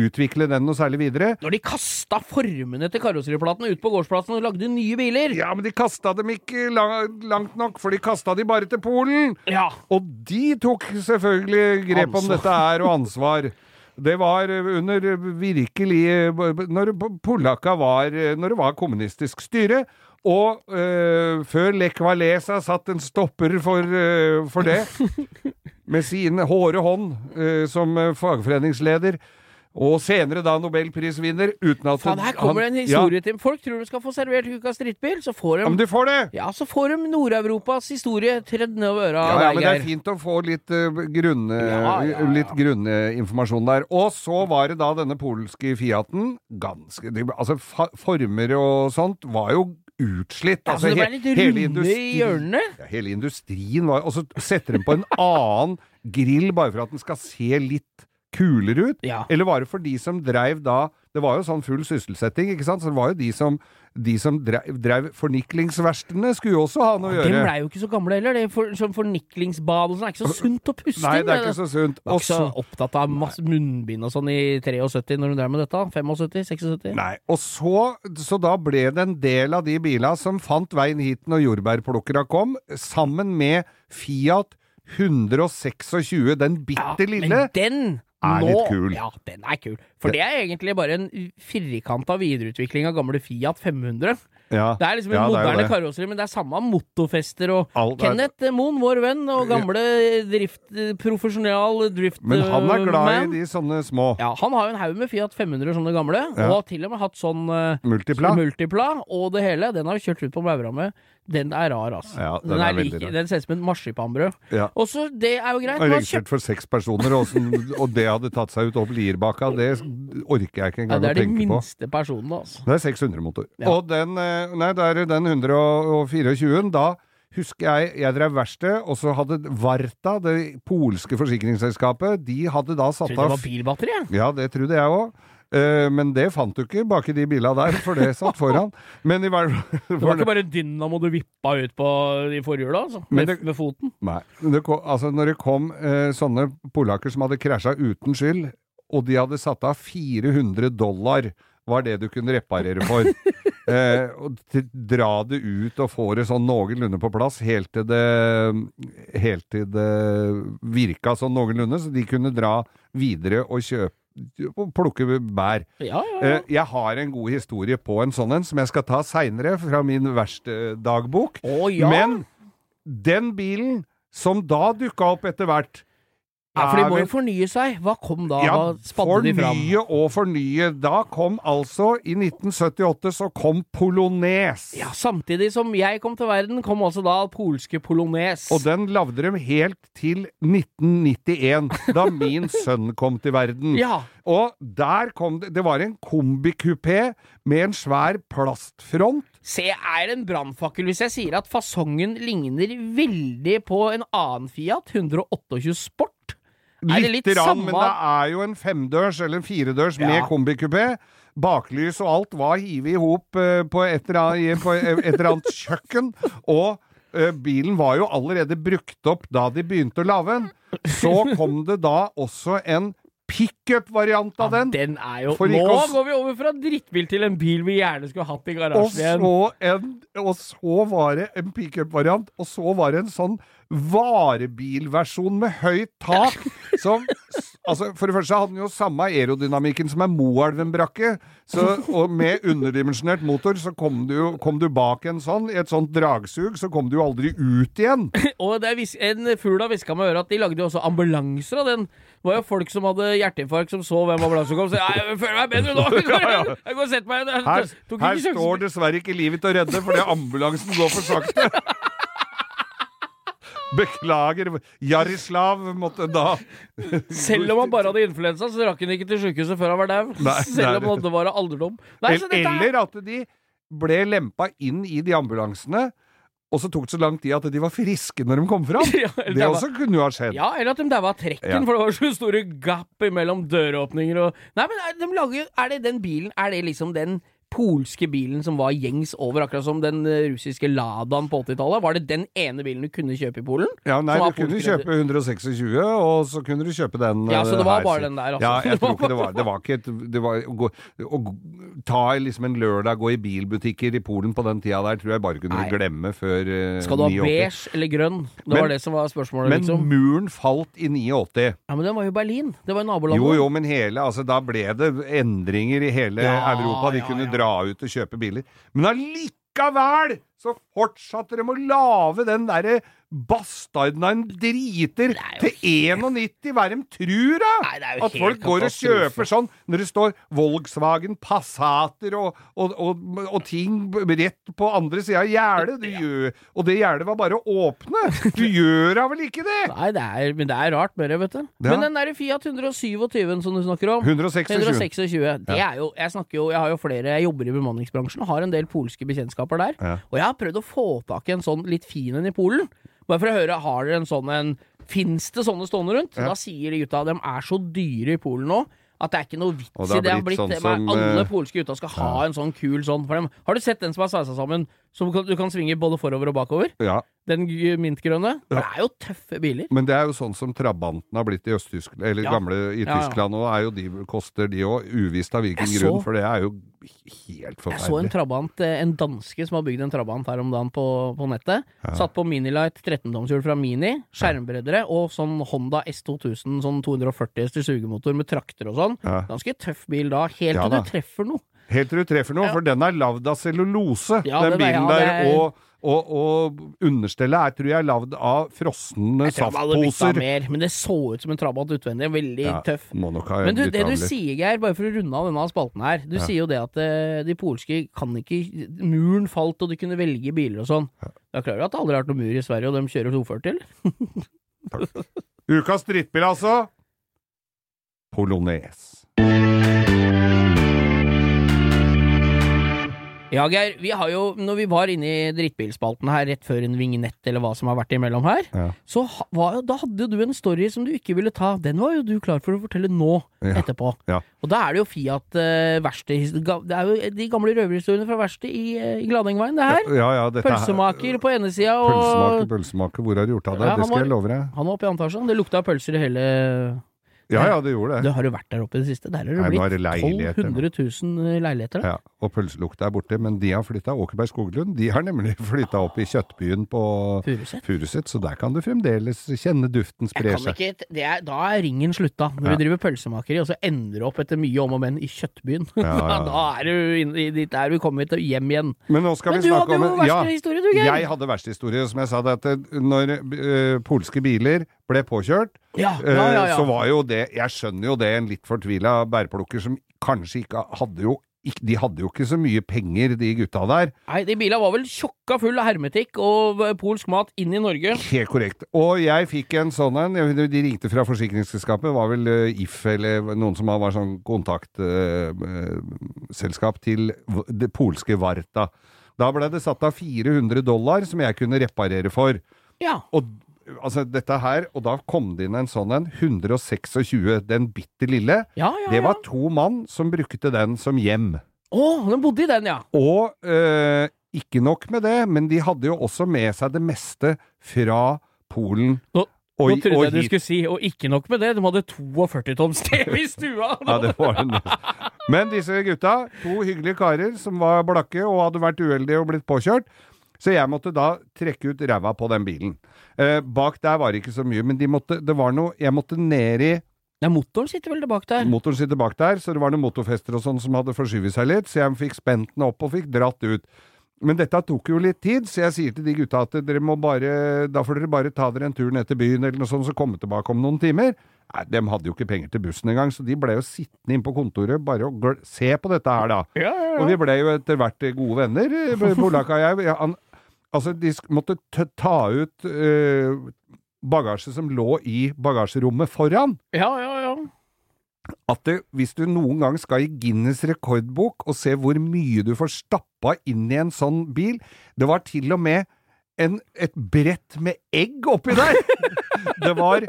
Utvikle den noe særlig videre, Når de kasta formene til karosseriplatene ut på gårdsplassen og lagde nye biler. ja, men de kasta dem ikke lang, langt nok, for de kasta de bare til Polen! Ja. Og de tok selvfølgelig grep om dette her, og ansvar. Det var under virkelig Når polakka var Når det var kommunistisk styre. Og øh, før Lech Walesa satt en stopper for, øh, for det, med sin hårde hånd øh, som fagforeningsleder, og senere da nobelprisvinner, uten at Faen, her kommer det en historie ja. til. Folk tror de skal få servert ukas drittbil, så får Ja, men de får det! Ja, så får de Nord-Europas historie tredd nedover øra. Ja, ja, men det er fint å få litt uh, grunne, Ja, ja, ja. litt grunninformasjon der. Og så var det da denne polske Fiaten. Ganske de, Altså, former og sånt var jo utslitt. Ja, altså, så det ble litt runde industri- i hjørnene? Ja, hele industrien var Og så setter de på en annen grill bare for at den skal se litt kulere ut. Ja. Eller var det for de som dreiv da Det var jo sånn full sysselsetting, ikke sant? Så det var jo de som, de som dreiv, dreiv Forniklingsverkstedene skulle jo også ha noe å De gjøre. blei jo ikke så gamle heller. Det for, sånn forniklingsbad og sånn er ikke så sunt å puste Nei, inn. det er ikke så sunt. Var ikke så opptatt av masse munnbind og sånn i 73 når hun drev med dette. 75? 76? Nei, og så, så da ble det en del av de bila som fant veien hit når jordbærplukkera kom, sammen med Fiat 126, den bitte lille. Men den Er nå, litt kul. Ja, den er kul. For det er egentlig bare en firkanta videreutvikling av gamle Fiat 500. Ja, Det er liksom en ja, det er moderne det. karosseri, men det er samme motorfester og Alt er- Kenneth Moen, vår venn og gamle drift, profesjonal driftman. Men han er glad i de sånne små. Ja, han har jo en haug med Fiat 500 sånne gamle, Ja. og til og med hatt sånn eh, Multipla. multipla og det hele. Den har vi kjørt ut på Maura med. Den er rar, altså. Ja, den den, er lik, veldig rar. den ser ut som en marsipanbrød. Ja. Og så, det er jo greit. Registrert for seks personer, og, sånn, og det hadde tatt seg ut opp Lierbakka. Det orker jeg ikke engang det å er de er på. minste personene, altså. Det er 600 motor. Ja. Og den, eh, nei, det er den 124, da husker jeg jeg drev verksted, og så hadde Varta, det polske forsikringsselskapet, de hadde da satt av Trodde det var bilbatteri. Ja, det trodde jeg òg. Men det fant du ikke bak i de bila der, for det satt foran. Men i hver, for Det var ikke bare dynamo du vippa ut på de forhjula, altså. Med, det- med foten. Nei. Det kom, altså når det kom eh, sånne polakker som hadde krasja uten skyld, og de hadde satt av 400 dollar, var det du kunne reparere for. eh, og t dra det ut og få det sånn noenlunde på plass, helt til det Helt til det virka sånn noenlunde, så de kunne dra videre og kjøpe plukke bær. Ja, ja, ja. Eh, jeg har en god historie på en sånn en, som jeg skal ta seinere, fra min verkstedagbok. Å ja! Men den bilen som da dukka opp etter hvert ja, for de må jo fornye seg. Hva kom da? ja, spadde de fram? fornye og fornye. Da kom altså, i 1978, så kom Polones. Ja, Samtidig som jeg kom til verden, kom også da polske polones. Og den lagde de helt til 1991, da min sønn kom til verden. Ja, Og der kom det Det var en kombikupé med en svær plastfront. Se, er det en brannfakkel hvis jeg sier at fasongen ligner veldig på en annen Fiat 128 Sport? Litt rann, men det er jo en femdørs eller en firedørs Ja. med kombikupé. Baklys og alt var hivet i hop eh, på et eller annet, kjøkken. Og eh, bilen var jo allerede brukt opp da de begynte å lage den. Så kom det da også en pickup-variant av den. Den er jo Nå å går vi over fra drittbil til en bil vi gjerne skulle hatt i garasjen igjen. så, en, og så var det en pickup-variant, og så var det en sånn varebilversjon med høyt tak. Som, altså, for det første hadde den jo samme aerodynamikken som en Moelven-brakke. Og med underdimensjonert motor, så kom du, kom du bak en sånn, i et sånt dragsug, så kom du jo aldri ut igjen. Og det er vis en fugl har hviska med øret at de lagde jo også ambulanser av den. Det var jo folk som hadde hjerteinfarkt, som så hvem ambulansen kom, Så sa «Nei, jeg føler meg bedre nå. Jeg går, jeg går og setter meg igjen. Her, her står dessverre ikke livet til å redde, fordi ambulansen går for sakte. Beklager. Jarislav måtte da Selv om han bare hadde influensa, så rakk han ikke til sykehuset før han var dau. Selv om det bare alderdom. Nei, dette er- Eller at de ble lempa inn i de ambulansene, og så tok det så lang tid at de var friske når de kom fram. Ja, Det var- også kunne jo ha skjedd. Ja, eller at de daua trekken, Ja. for det var så store gap mellom døråpninger og Nei, men de lager, er det den bilen Er det liksom den polske bilen som var gjengs over, akkurat som den eh, russiske Ladaen på 80-tallet? Var det den ene bilen du kunne kjøpe i Polen? Ja, nei, du kunne kjøpe 126, og så kunne du kjøpe den Ja, så det var her, bare den der, altså. Ja, jeg Det tror ikke det var Det var ikke et det var, å, gå, å ta liksom en lørdag, gå i bilbutikker i Polen på den tida der, tror jeg bare kunne Nei. glemme før uh, Skal du ha 89. beige eller grønn? Det Men- var det som var spørsmålet, Men liksom. muren falt i 89. Ja, men den var jo Berlin. Det var nabolandet. Jo, jo, men hele, altså da ble det endringer i hele Ja, Europa. De ja, kunne ja. dra ut og kjøpe biler. Men allikevel så fortsatte de å lage den derre bastarden av en driter er til 91. Hva de tror, da? Nei, At folk går og kjøper sånn når det står Volkswagen Passater og, og, og, og ting rett på andre sida av gjerdet. Og det gjerdet var bare å åpne. Du gjør da vel ikke det? Nei, det er, men det er rart med det, vet du. Ja. Men den der Fiat 127 som du snakker om 126. 126. Det er jo Jeg snakker jo Jeg har jo flere Jeg jobber i bemanningsbransjen og har en del polske bekjentskaper der. Og jeg har prøvd å få tak i en sånn litt fin en i Polen. Bare for å høre Har dere en sånn en Fins det sånne stående rundt? Ja. Da sier de gutta de er så dyre i Polen nå at det er ikke noe vits det i har det. har blitt sånn som, alle eh, polske gutta skal ha en sånn kul sånn for dem. Har du sett den som er sveisa sammen, som du kan svinge både forover og bakover? Ja. Den mintgrønne? Ja. Det er jo tøffe biler. Men det er jo sånn som Trabanten har blitt i Øst-Tyskland, eller Ja. gamle i. Tyskland òg. Ja, de, koster de òg, uvisst av hvilken så, grunn, for det er jo helt Jeg så en trabant, eh, en danske som har bygd en trabant her om dagen på, på nettet. Satt på Minilight 13-tomshjul fra Mini, skjermbreddere og sånn Honda S2000, sånn 240 hester sugemotor med trakter og sånn. Ganske tøff bil da, helt til du treffer noe. Helt til du treffer noe, for den er lagd av cellulose, den er- bilen der. er- Og, og, og understellet er, tror jeg, lagd av frosne saftposer. mer, men det så ut som en trabant utvendig. Veldig Ja, tøff. Men du, det du sier, Geir, bare for å runde av denne spalten her. Du sier jo det at eh, de polske kan ikke Muren falt, og de kunne velge biler og sånn. Ja. Da klarer du at det aldri har vært noen mur i Sverige, og de kjører 240, eller? Ukas drittbil, altså. Polonaise. Ja, Geir, vi har jo, når vi var inne i drittbilspalten her rett før en vignett eller hva som har vært imellom her, Ja. så var, da hadde du en story som du ikke ville ta. Den var jo du klar for å fortelle nå, Ja. etterpå. Ja. Og da er det jo Fiat uh, verksted Det er jo de gamle røverhistoriene fra verkstedet i, uh, i Gladengveien, det her. Ja, ja, dette her- Pølsemaker på ene sida Pølsemaker, og pølsemaker. Hvor har du gjort av det? Ja, det skal var- jeg love deg. Han var oppe i antasjen. Det lukta pølser i hele Ja, ja, det gjorde Du det. har jo vært der oppe i det siste. Der har det Nei, blitt er det leiligheter. 1200 000 leiligheter. da. Ja, og pølselukta er borte, men de har flytta Åkerberg Skoglund. De har nemlig flytta opp i kjøttbyen på Furuset. Så der kan du fremdeles kjenne duften Jeg spre kan seg. ikke, er, da er ringen slutta. Når Ja. vi driver pølsemakeri, og så ender du opp etter mye om og men i Kjøttbyen. Ja, ja. da er du inn, dit der vi kommet til hjem igjen. Men nå skal Men vi du hadde jo verste historie, du, Geir. Jeg hadde verste historie, som jeg sa. Det at når eh, polske biler ble påkjørt, Ja, eh, ja, ja, ja. så var jo det Jeg skjønner jo det, en litt fortvila bærplukker som kanskje ikke hadde jo ikke, De hadde jo ikke så mye penger, de gutta der. Nei, de bilene var vel tjokka full av hermetikk og polsk mat inn i Norge. Helt korrekt. Og jeg fikk en sånn en. De ringte fra forsikringsselskapet. Var vel eh, If eller noen som var sånn kontaktselskap til det polske Varta. Da ble det satt av 400 dollar som jeg kunne reparere for. Ja. Og altså dette her, og da kom det inn en sånn en, 126, den bitte lille. Ja, ja, Det var ja. to mann som brukte den som hjem. Å, de bodde i den, ja. Og eh, ikke nok med det, men de hadde jo også med seg det meste fra Polen. Nå- og, Nå trodde jeg du skulle si, og ikke nok med det, de hadde 42 toms TV i stua! Ja, det var nesten. Men disse gutta, to hyggelige karer som var blakke og hadde vært uheldige og blitt påkjørt, så jeg måtte da trekke ut ræva på den bilen. Eh, bak der var det ikke så mye, men de måtte, det var noe Jeg måtte ned i Nei, motoren sitter vel bak der. Motoren sitter bak der, så det var noen motorfester og sånn som hadde forskyvet seg litt, så jeg fikk spent den opp og fikk dratt ut. Men dette tok jo litt tid, så jeg sier til de gutta at dere må bare, da får dere bare ta dere en tur ned til byen eller noe sånt, så komme tilbake om noen timer. Nei, de hadde jo ikke penger til bussen engang, så de ble jo sittende inn på kontoret bare og gl se på dette her, da. Ja, ja, ja. Og vi ble jo etter hvert gode venner, Bolak og jeg. Han, altså, de måtte ta ut eh, bagasje som lå i bagasjerommet foran ja, ja. ja. at det, hvis du noen gang skal i Guinness rekordbok og se hvor mye du får stappa inn i en sånn bil Det var til og med en, et brett med egg oppi der! Det var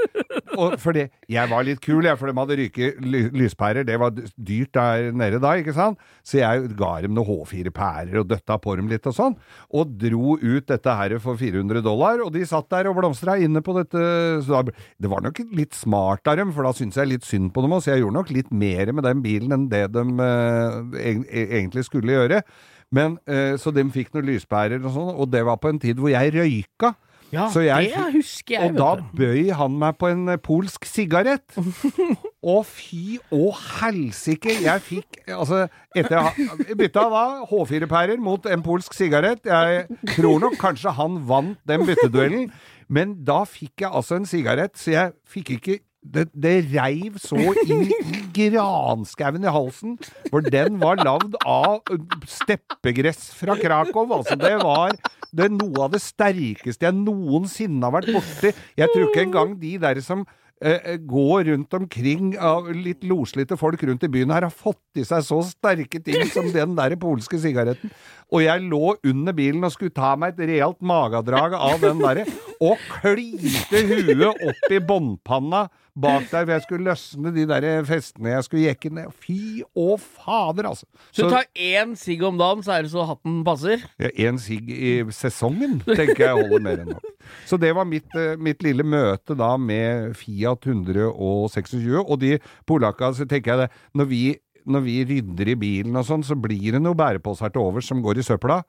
og fordi Jeg var litt kul, jeg, for de hadde ryket ly lyspærer. Det var dyrt der nede da, ikke sant? Så jeg ga dem noen H4-pærer og døtta på dem litt og sånn. Og dro ut dette her for 400 dollar, og de satt der og blomstra inne på dette. Så da, det var nok litt smart av dem, for da syntes jeg litt synd på dem Så Jeg gjorde nok litt mer med den bilen enn det de eh, egentlig skulle gjøre. Men, eh, så de fikk noen lyspærer og sånn, og det var på en tid hvor jeg røyka. ja Så jeg det husker jeg, Og da bøy han meg på en eh, polsk sigarett. Og fy å helsike! Jeg fikk Altså, etter jeg bytta da H4-pærer mot en polsk sigarett. Jeg tror nok kanskje han vant den bytteduellen, men da fikk jeg altså en sigarett, så jeg fikk ikke det, det reiv så inn i granskauen i halsen, for den var lagd av steppegress fra Krakow. Altså, det var det noe av det sterkeste jeg noensinne har vært borti. Jeg tror ikke engang de der som eh, går rundt omkring av litt loslitte folk rundt i byen her, har fått i seg så sterke ting som den der polske sigaretten. Og jeg lå under bilen og skulle ta meg et realt magedrag av den derre, og klinte huet opp i båndpanna bak der, for jeg skulle løsne de der festene jeg skulle jekke ned. Fy å fader, altså. Så du tar én sigg om dagen, så er det så hatten passer? En sigg i sesongen tenker jeg holder mer enn nok. Så det var mitt, eh, mitt lille møte da med Fiat 126, og de polakka, så tenker jeg det, når vi, når vi rydder i bilen og sånn, så blir det noen bæreposer til overs som går i søpla.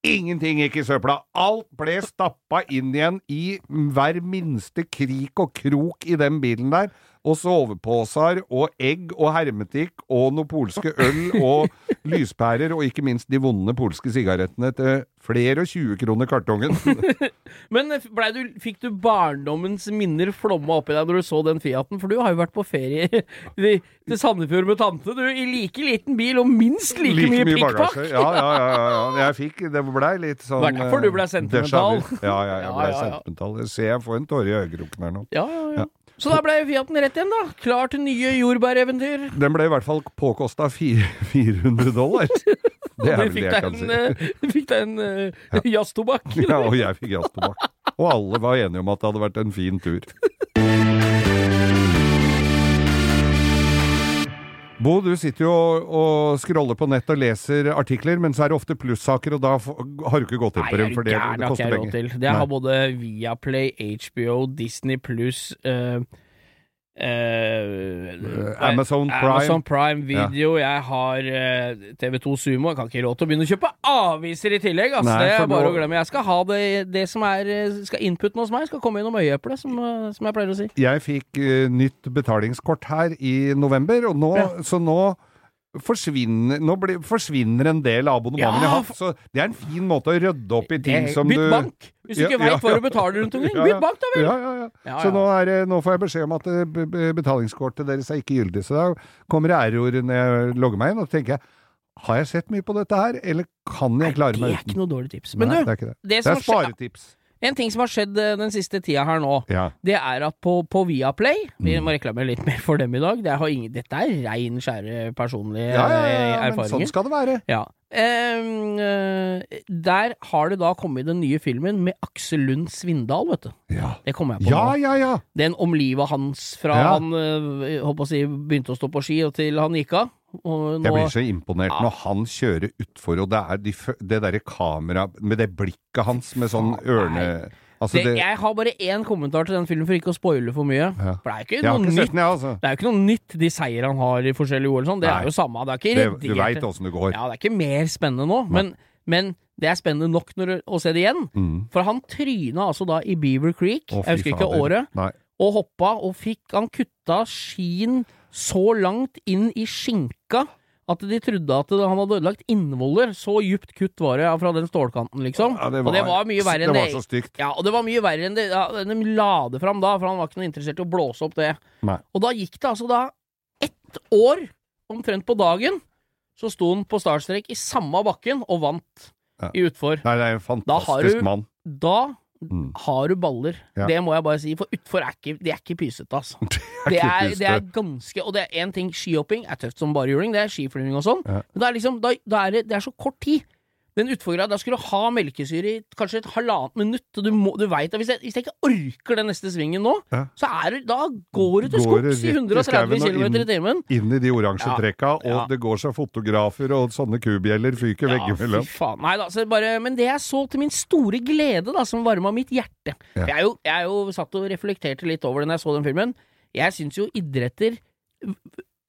Ingenting gikk i søpla. Alt ble stappa inn igjen i hver minste krik og krok i den bilen der. Og soveposer og egg og hermetikk og noe polske øl og lyspærer, og ikke minst de vonde polske sigarettene til flere og 20 kroner kartongen. Men du, fikk du barndommens minner flomma oppi deg når du så den Fiaten? For du har jo vært på ferie i- til Sandefjord med tante, du, i like liten bil og minst like, mye pikkpakk! Ja, ja, ja, ja. Jeg fikk Det blei litt sånn Det var derfor du ble eh, sentimental. Ja, ja, jeg blei sentimental. Jeg ser jeg får en tåre i øyekroken her nå. Ja, ja, ja. Så da ble Fiaten rett igjen, da. Klar til nye jordbæreventyr. Den ble i hvert fall påkosta 400 dollar. Det er vel det jeg kan si. eh, du fikk deg en uh, jazztobakk. Ja, og jeg fikk jazztobakk. Og alle var enige om at det hadde vært en fin tur. Bo, du sitter jo og, og scroller på nett og leser artikler, men så er det ofte plussaker, og da har du ikke gått inn på dem, for det, det har ikke koster jeg råd penger. til. Det har både Viaplay, HBO, Disney pluss uh, Amazon Prime. Amazon Prime Video. Jeg har TV2 Sumo. Jeg kan ikke råd til å begynne å kjøpe aviser i tillegg. Altså, Nei, det er bare nå- å glemme. Jeg skal ha det, det som er eh, skal Inputen hos meg skal komme gjennom øyeeplet, som, eh, som jeg pleier å si. Jeg fikk uh, nytt betalingskort her i november, og nå, Ja. så nå forsvinner, nå blir, forsvinner en del av abonnementene Ja, jeg har hatt. Så det er en fin måte å rydde opp i ting Det- som Bytt du bank! Hvis du Ja, ikke ja, veit hva ja. du betaler rundt omkring, Ja, ja. bytt bank, da vel! Ja, ja, ja. Ja, Så nå, er, nå får jeg beskjed om at eh, betalingskortet deres er ikke gyldig. Så da kommer det error når jeg logger meg inn, og tenker jeg har jeg sett mye på dette her, eller kan jeg klare Det er ikke noe dårlig tips. Men Nei, du, det er det. det er sparetips. En ting som har skjedd eh, den siste tida her nå, Ja. det er at på, på Viaplay Vi må reklamere litt mer for dem i dag. Det har ingen, dette er rein, skjære personlige Ja, ja, ja, ja, men sånn skal det være. Ja. Eh, der har det da kommet den nye filmen med Aksel Lund Svindal, vet du. Ja, Det kommer jeg på ja, nå. ja. ja. Den om livet hans fra Ja. han uh, å si, begynte å stå på ski og til han gikk av. Og Jeg blir så imponert når han kjører utfor, og det er de, det derre kameraet med det blikket hans med sånn ørne... Altså det, det, jeg har bare én kommentar til den filmen, for ikke å spoile for mye. Ja. For det er jo ikke noe ikke nytt. jeg, altså. Det er ikke noe nytt, de seier han har i forskjellige OL. Sånn. Det Nei. er jo samme. Det er ikke Det, redigert. du veit åssen det går. Ja, det er ikke mer spennende nå, men, men det er spennende nok når, du- å se det igjen. Mm. For han tryna altså da i Beaver Creek, Å, jeg husker ikke året, Nei. og hoppa, og fikk Han kutta skien så langt inn i skinka at de trodde at han hadde ødelagt innvoller. Så djupt kutt var det fra den stålkanten, liksom. Ja, og det var mye verre enn det det. var så stygt. Ja, og det var mye verre enn det ja, de la det fram da, for han var ikke noe interessert i å blåse opp det. Nei. Og da gikk det altså da ett år, omtrent på dagen, så sto han på startstrek i samme bakken og vant Ja. i utfor. Nei, det er en fantastisk du- mann. Da Mm. har du baller. Ja. Det må jeg bare si, for utfor er ikke, det er ikke pysete, altså. Det Det er, det er ganske Og det er én ting, skihopping er tøft som bare juling, det er skiflyging og sånn. Ja. Men det er liksom, da, da er det, det er så kort tid. Den utfordra, da skal du ha melkesyre i kanskje et halvannet minutt, og du, må- du veit at hvis jeg, hvis jeg ikke orker den neste svingen nå, Ja. så er det, da går du til skogs i i 130 skauen og km i timen. Inn i de oransje trekka, og Ja. det går så fotografer og sånne kubjeller fyker Ja, veggimellom. Nei da, så bare, men det jeg så til min store glede, da, som varma mitt hjerte Ja. jeg, er jo, jeg er jo satt og reflekterte litt over det når jeg så den filmen. Jeg syns jo idretter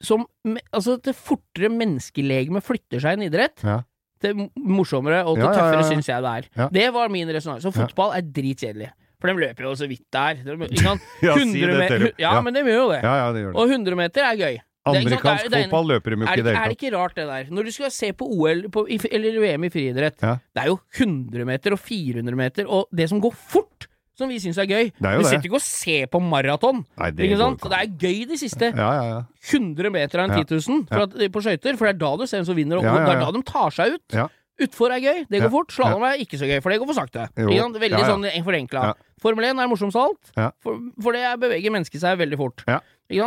som Altså, det fortere menneskelegemet flytter seg i en idrett, Ja. Til morsommere og det Ja, tøffere ja. syns jeg det er. Det var min resonans. Så fotball er dritkjedelig. For de løper jo så vidt der. De? Ja, si det til dem. ja, men de gjør jo det. Ja, ja, det gjør det. Og 100 meter er gøy. Det er Amerikansk det det fotball løper de jo ikke i det- det er det ikke rart det der? Når du skal se på OL på, eller VM i friidrett, Ja. det er jo 100 meter og 400 meter, og det som går fort, som vi syns er gøy. Er vi sitter ikke og ser på maraton. Det? Det er gøy de siste Ja, ja, ja. 100 meter av en Ja. 10 000 for at, på skøyter, for det er da du ser hvem som vinner, og det er da de tar seg ut. Utfor er gøy, det går fort. Slalåm er ikke så gøy, for det går for sakte. Veldig sånn forenkla. Formel 1 er morsomst av alt, for, for det beveger mennesket seg veldig fort.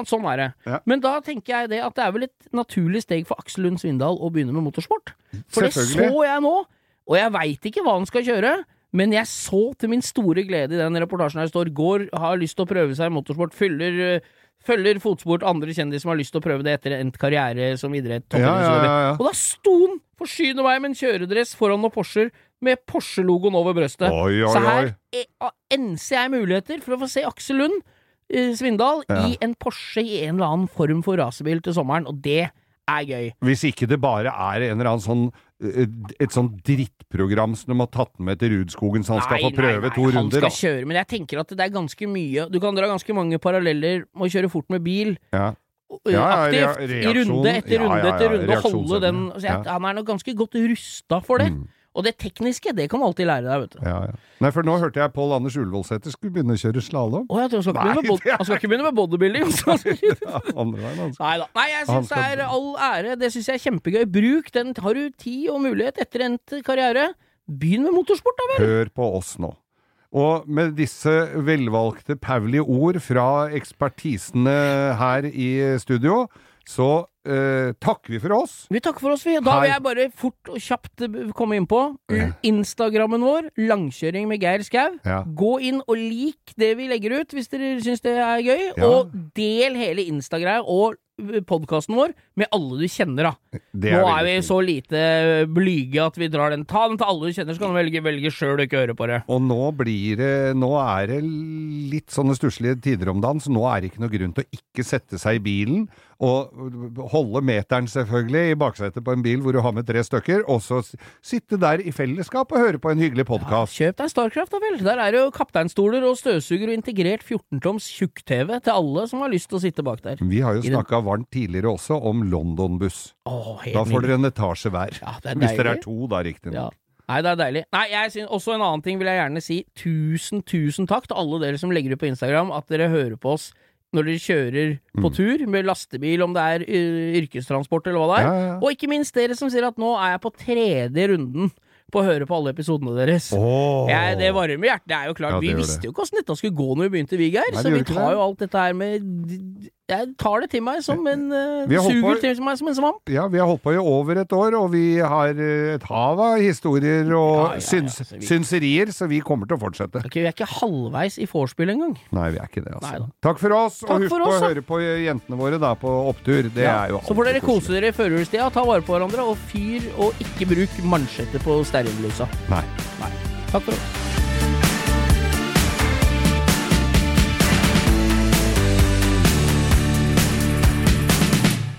Sånn er det. Men da tenker jeg det at det er vel et naturlig steg for Aksel Lund Svindal å begynne med motorsport. For det så jeg nå, og jeg veit ikke hva han skal kjøre. Men jeg så til min store glede i den reportasjen her står går, har lyst til å prøve seg i motorsport, fyller, øh, følger fotspor til andre kjendiser som har lyst til å prøve det etter endt karriere som idrett. Ja, ja, ja. Og da sto han, forsyne meg med en kjøredress foran noen Porscher med Porsche-logoen over brøstet. Oi, oi, Så her oi. er- ah, enser jeg muligheter for å få se Aksel Lund eh, Svindal i en Porsche i en eller annen form for racerbil til sommeren, og det er gøy. Hvis ikke det bare er en eller annen sånn eh, et sånn drittprogram som de har tatt med til Rudskogen, så han skal få prøve nei, nei, to han runder, skal da. kjøre, men jeg tenker at det er ganske mye Du kan dra ganske mange paralleller med å kjøre fort med bil. Ja. Ja, ja, aktivt, i runde etter runde etter runde, holde den så jeg. Han er nok ganske godt rusta for det. Mm. Og det tekniske, det kan du alltid lære deg, vet du. Ja, ja. Nei, for nå hørte jeg Pål Anders Ullevålsæter skulle begynne å kjøre slalåm. Oh, tror han skal Nei, med, han skal ikke begynne med bodybuilding. Ja, andre veien, altså. Nei da. Nei, jeg syns skal... det er all ære. Det syns jeg er kjempegøy. Bruk den. Har du tid og mulighet etter endt karriere, begynn med motorsport, da vel. Hør på oss nå. Og med disse velvalgte Pauli ord fra ekspertisene her i studio, så eh, takker vi for oss. Vi takker for oss, vi. Da vil jeg bare fort og kjapt eh, komme inn på. Instagrammen vår, Langkjøring med Geir Skau. Ja. Gå inn og lik det vi legger ut, hvis dere syns det er gøy. Ja. Og del hele Instagram og podkasten vår med alle du kjenner, da. Er Nå er vi så lite blyge at vi drar den. Ta den til alle du kjenner, så kan du velge, velge sjøl og ikke høre på det. Og nå blir det Nå er det litt sånne stusslige tider om dagen, så nå er det ikke noe grunn til å ikke sette seg i bilen og holde meteren, selvfølgelig, i baksetet på en bil hvor du har med tre stykker, og så sitte der i fellesskap og høre på en hyggelig podkast. Kjøp deg Starcraft, da vel. Der er det jo kapteinstoler og støvsuger og integrert 14-toms tjukk-TV til alle som har lyst til å sitte bak der. Vi har jo snakka varmt tidligere også om London-buss. Da får dere en etasje hver. Ja, Hvis dere er to, da, riktignok. Ja. Nei, det er deilig. Nei, jeg synes, Også en annen ting vil jeg gjerne si. Tusen, tusen takk til alle dere som legger ut på Instagram at dere hører på oss når dere kjører på Mm. tur med lastebil, om det er yrkestransport eller hva det er. Ja, ja. Og ikke minst dere som sier at nå er jeg på tredje runden på å høre på alle episodene deres. Oh. Jeg, det varmer hjertet. Det er jo klart, Ja, Vi visste jo ikke åssen dette skulle gå når vi begynte, vi, Geir. Så vi tar det. jo alt dette her med Jeg tar det til meg som en uh, Suger på- til meg som en svamp. Ja, vi har holdt på i over et år, og vi har eh, et hav av historier og Ja, ja, ja, syns, så vi- synserier, så vi kommer til å fortsette. Okay, vi er ikke halvveis i vorspiel engang. Nei, vi er ikke det, altså. Neida. Takk for oss, Takk og husk oss, på å høre på jentene våre da på opptur. Det Ja, er jo Så får dere kose dere i førjulstida, ta vare på hverandre, og fyr og ikke bruk mansjetter på stearinlysa. Nei. Takk for oss.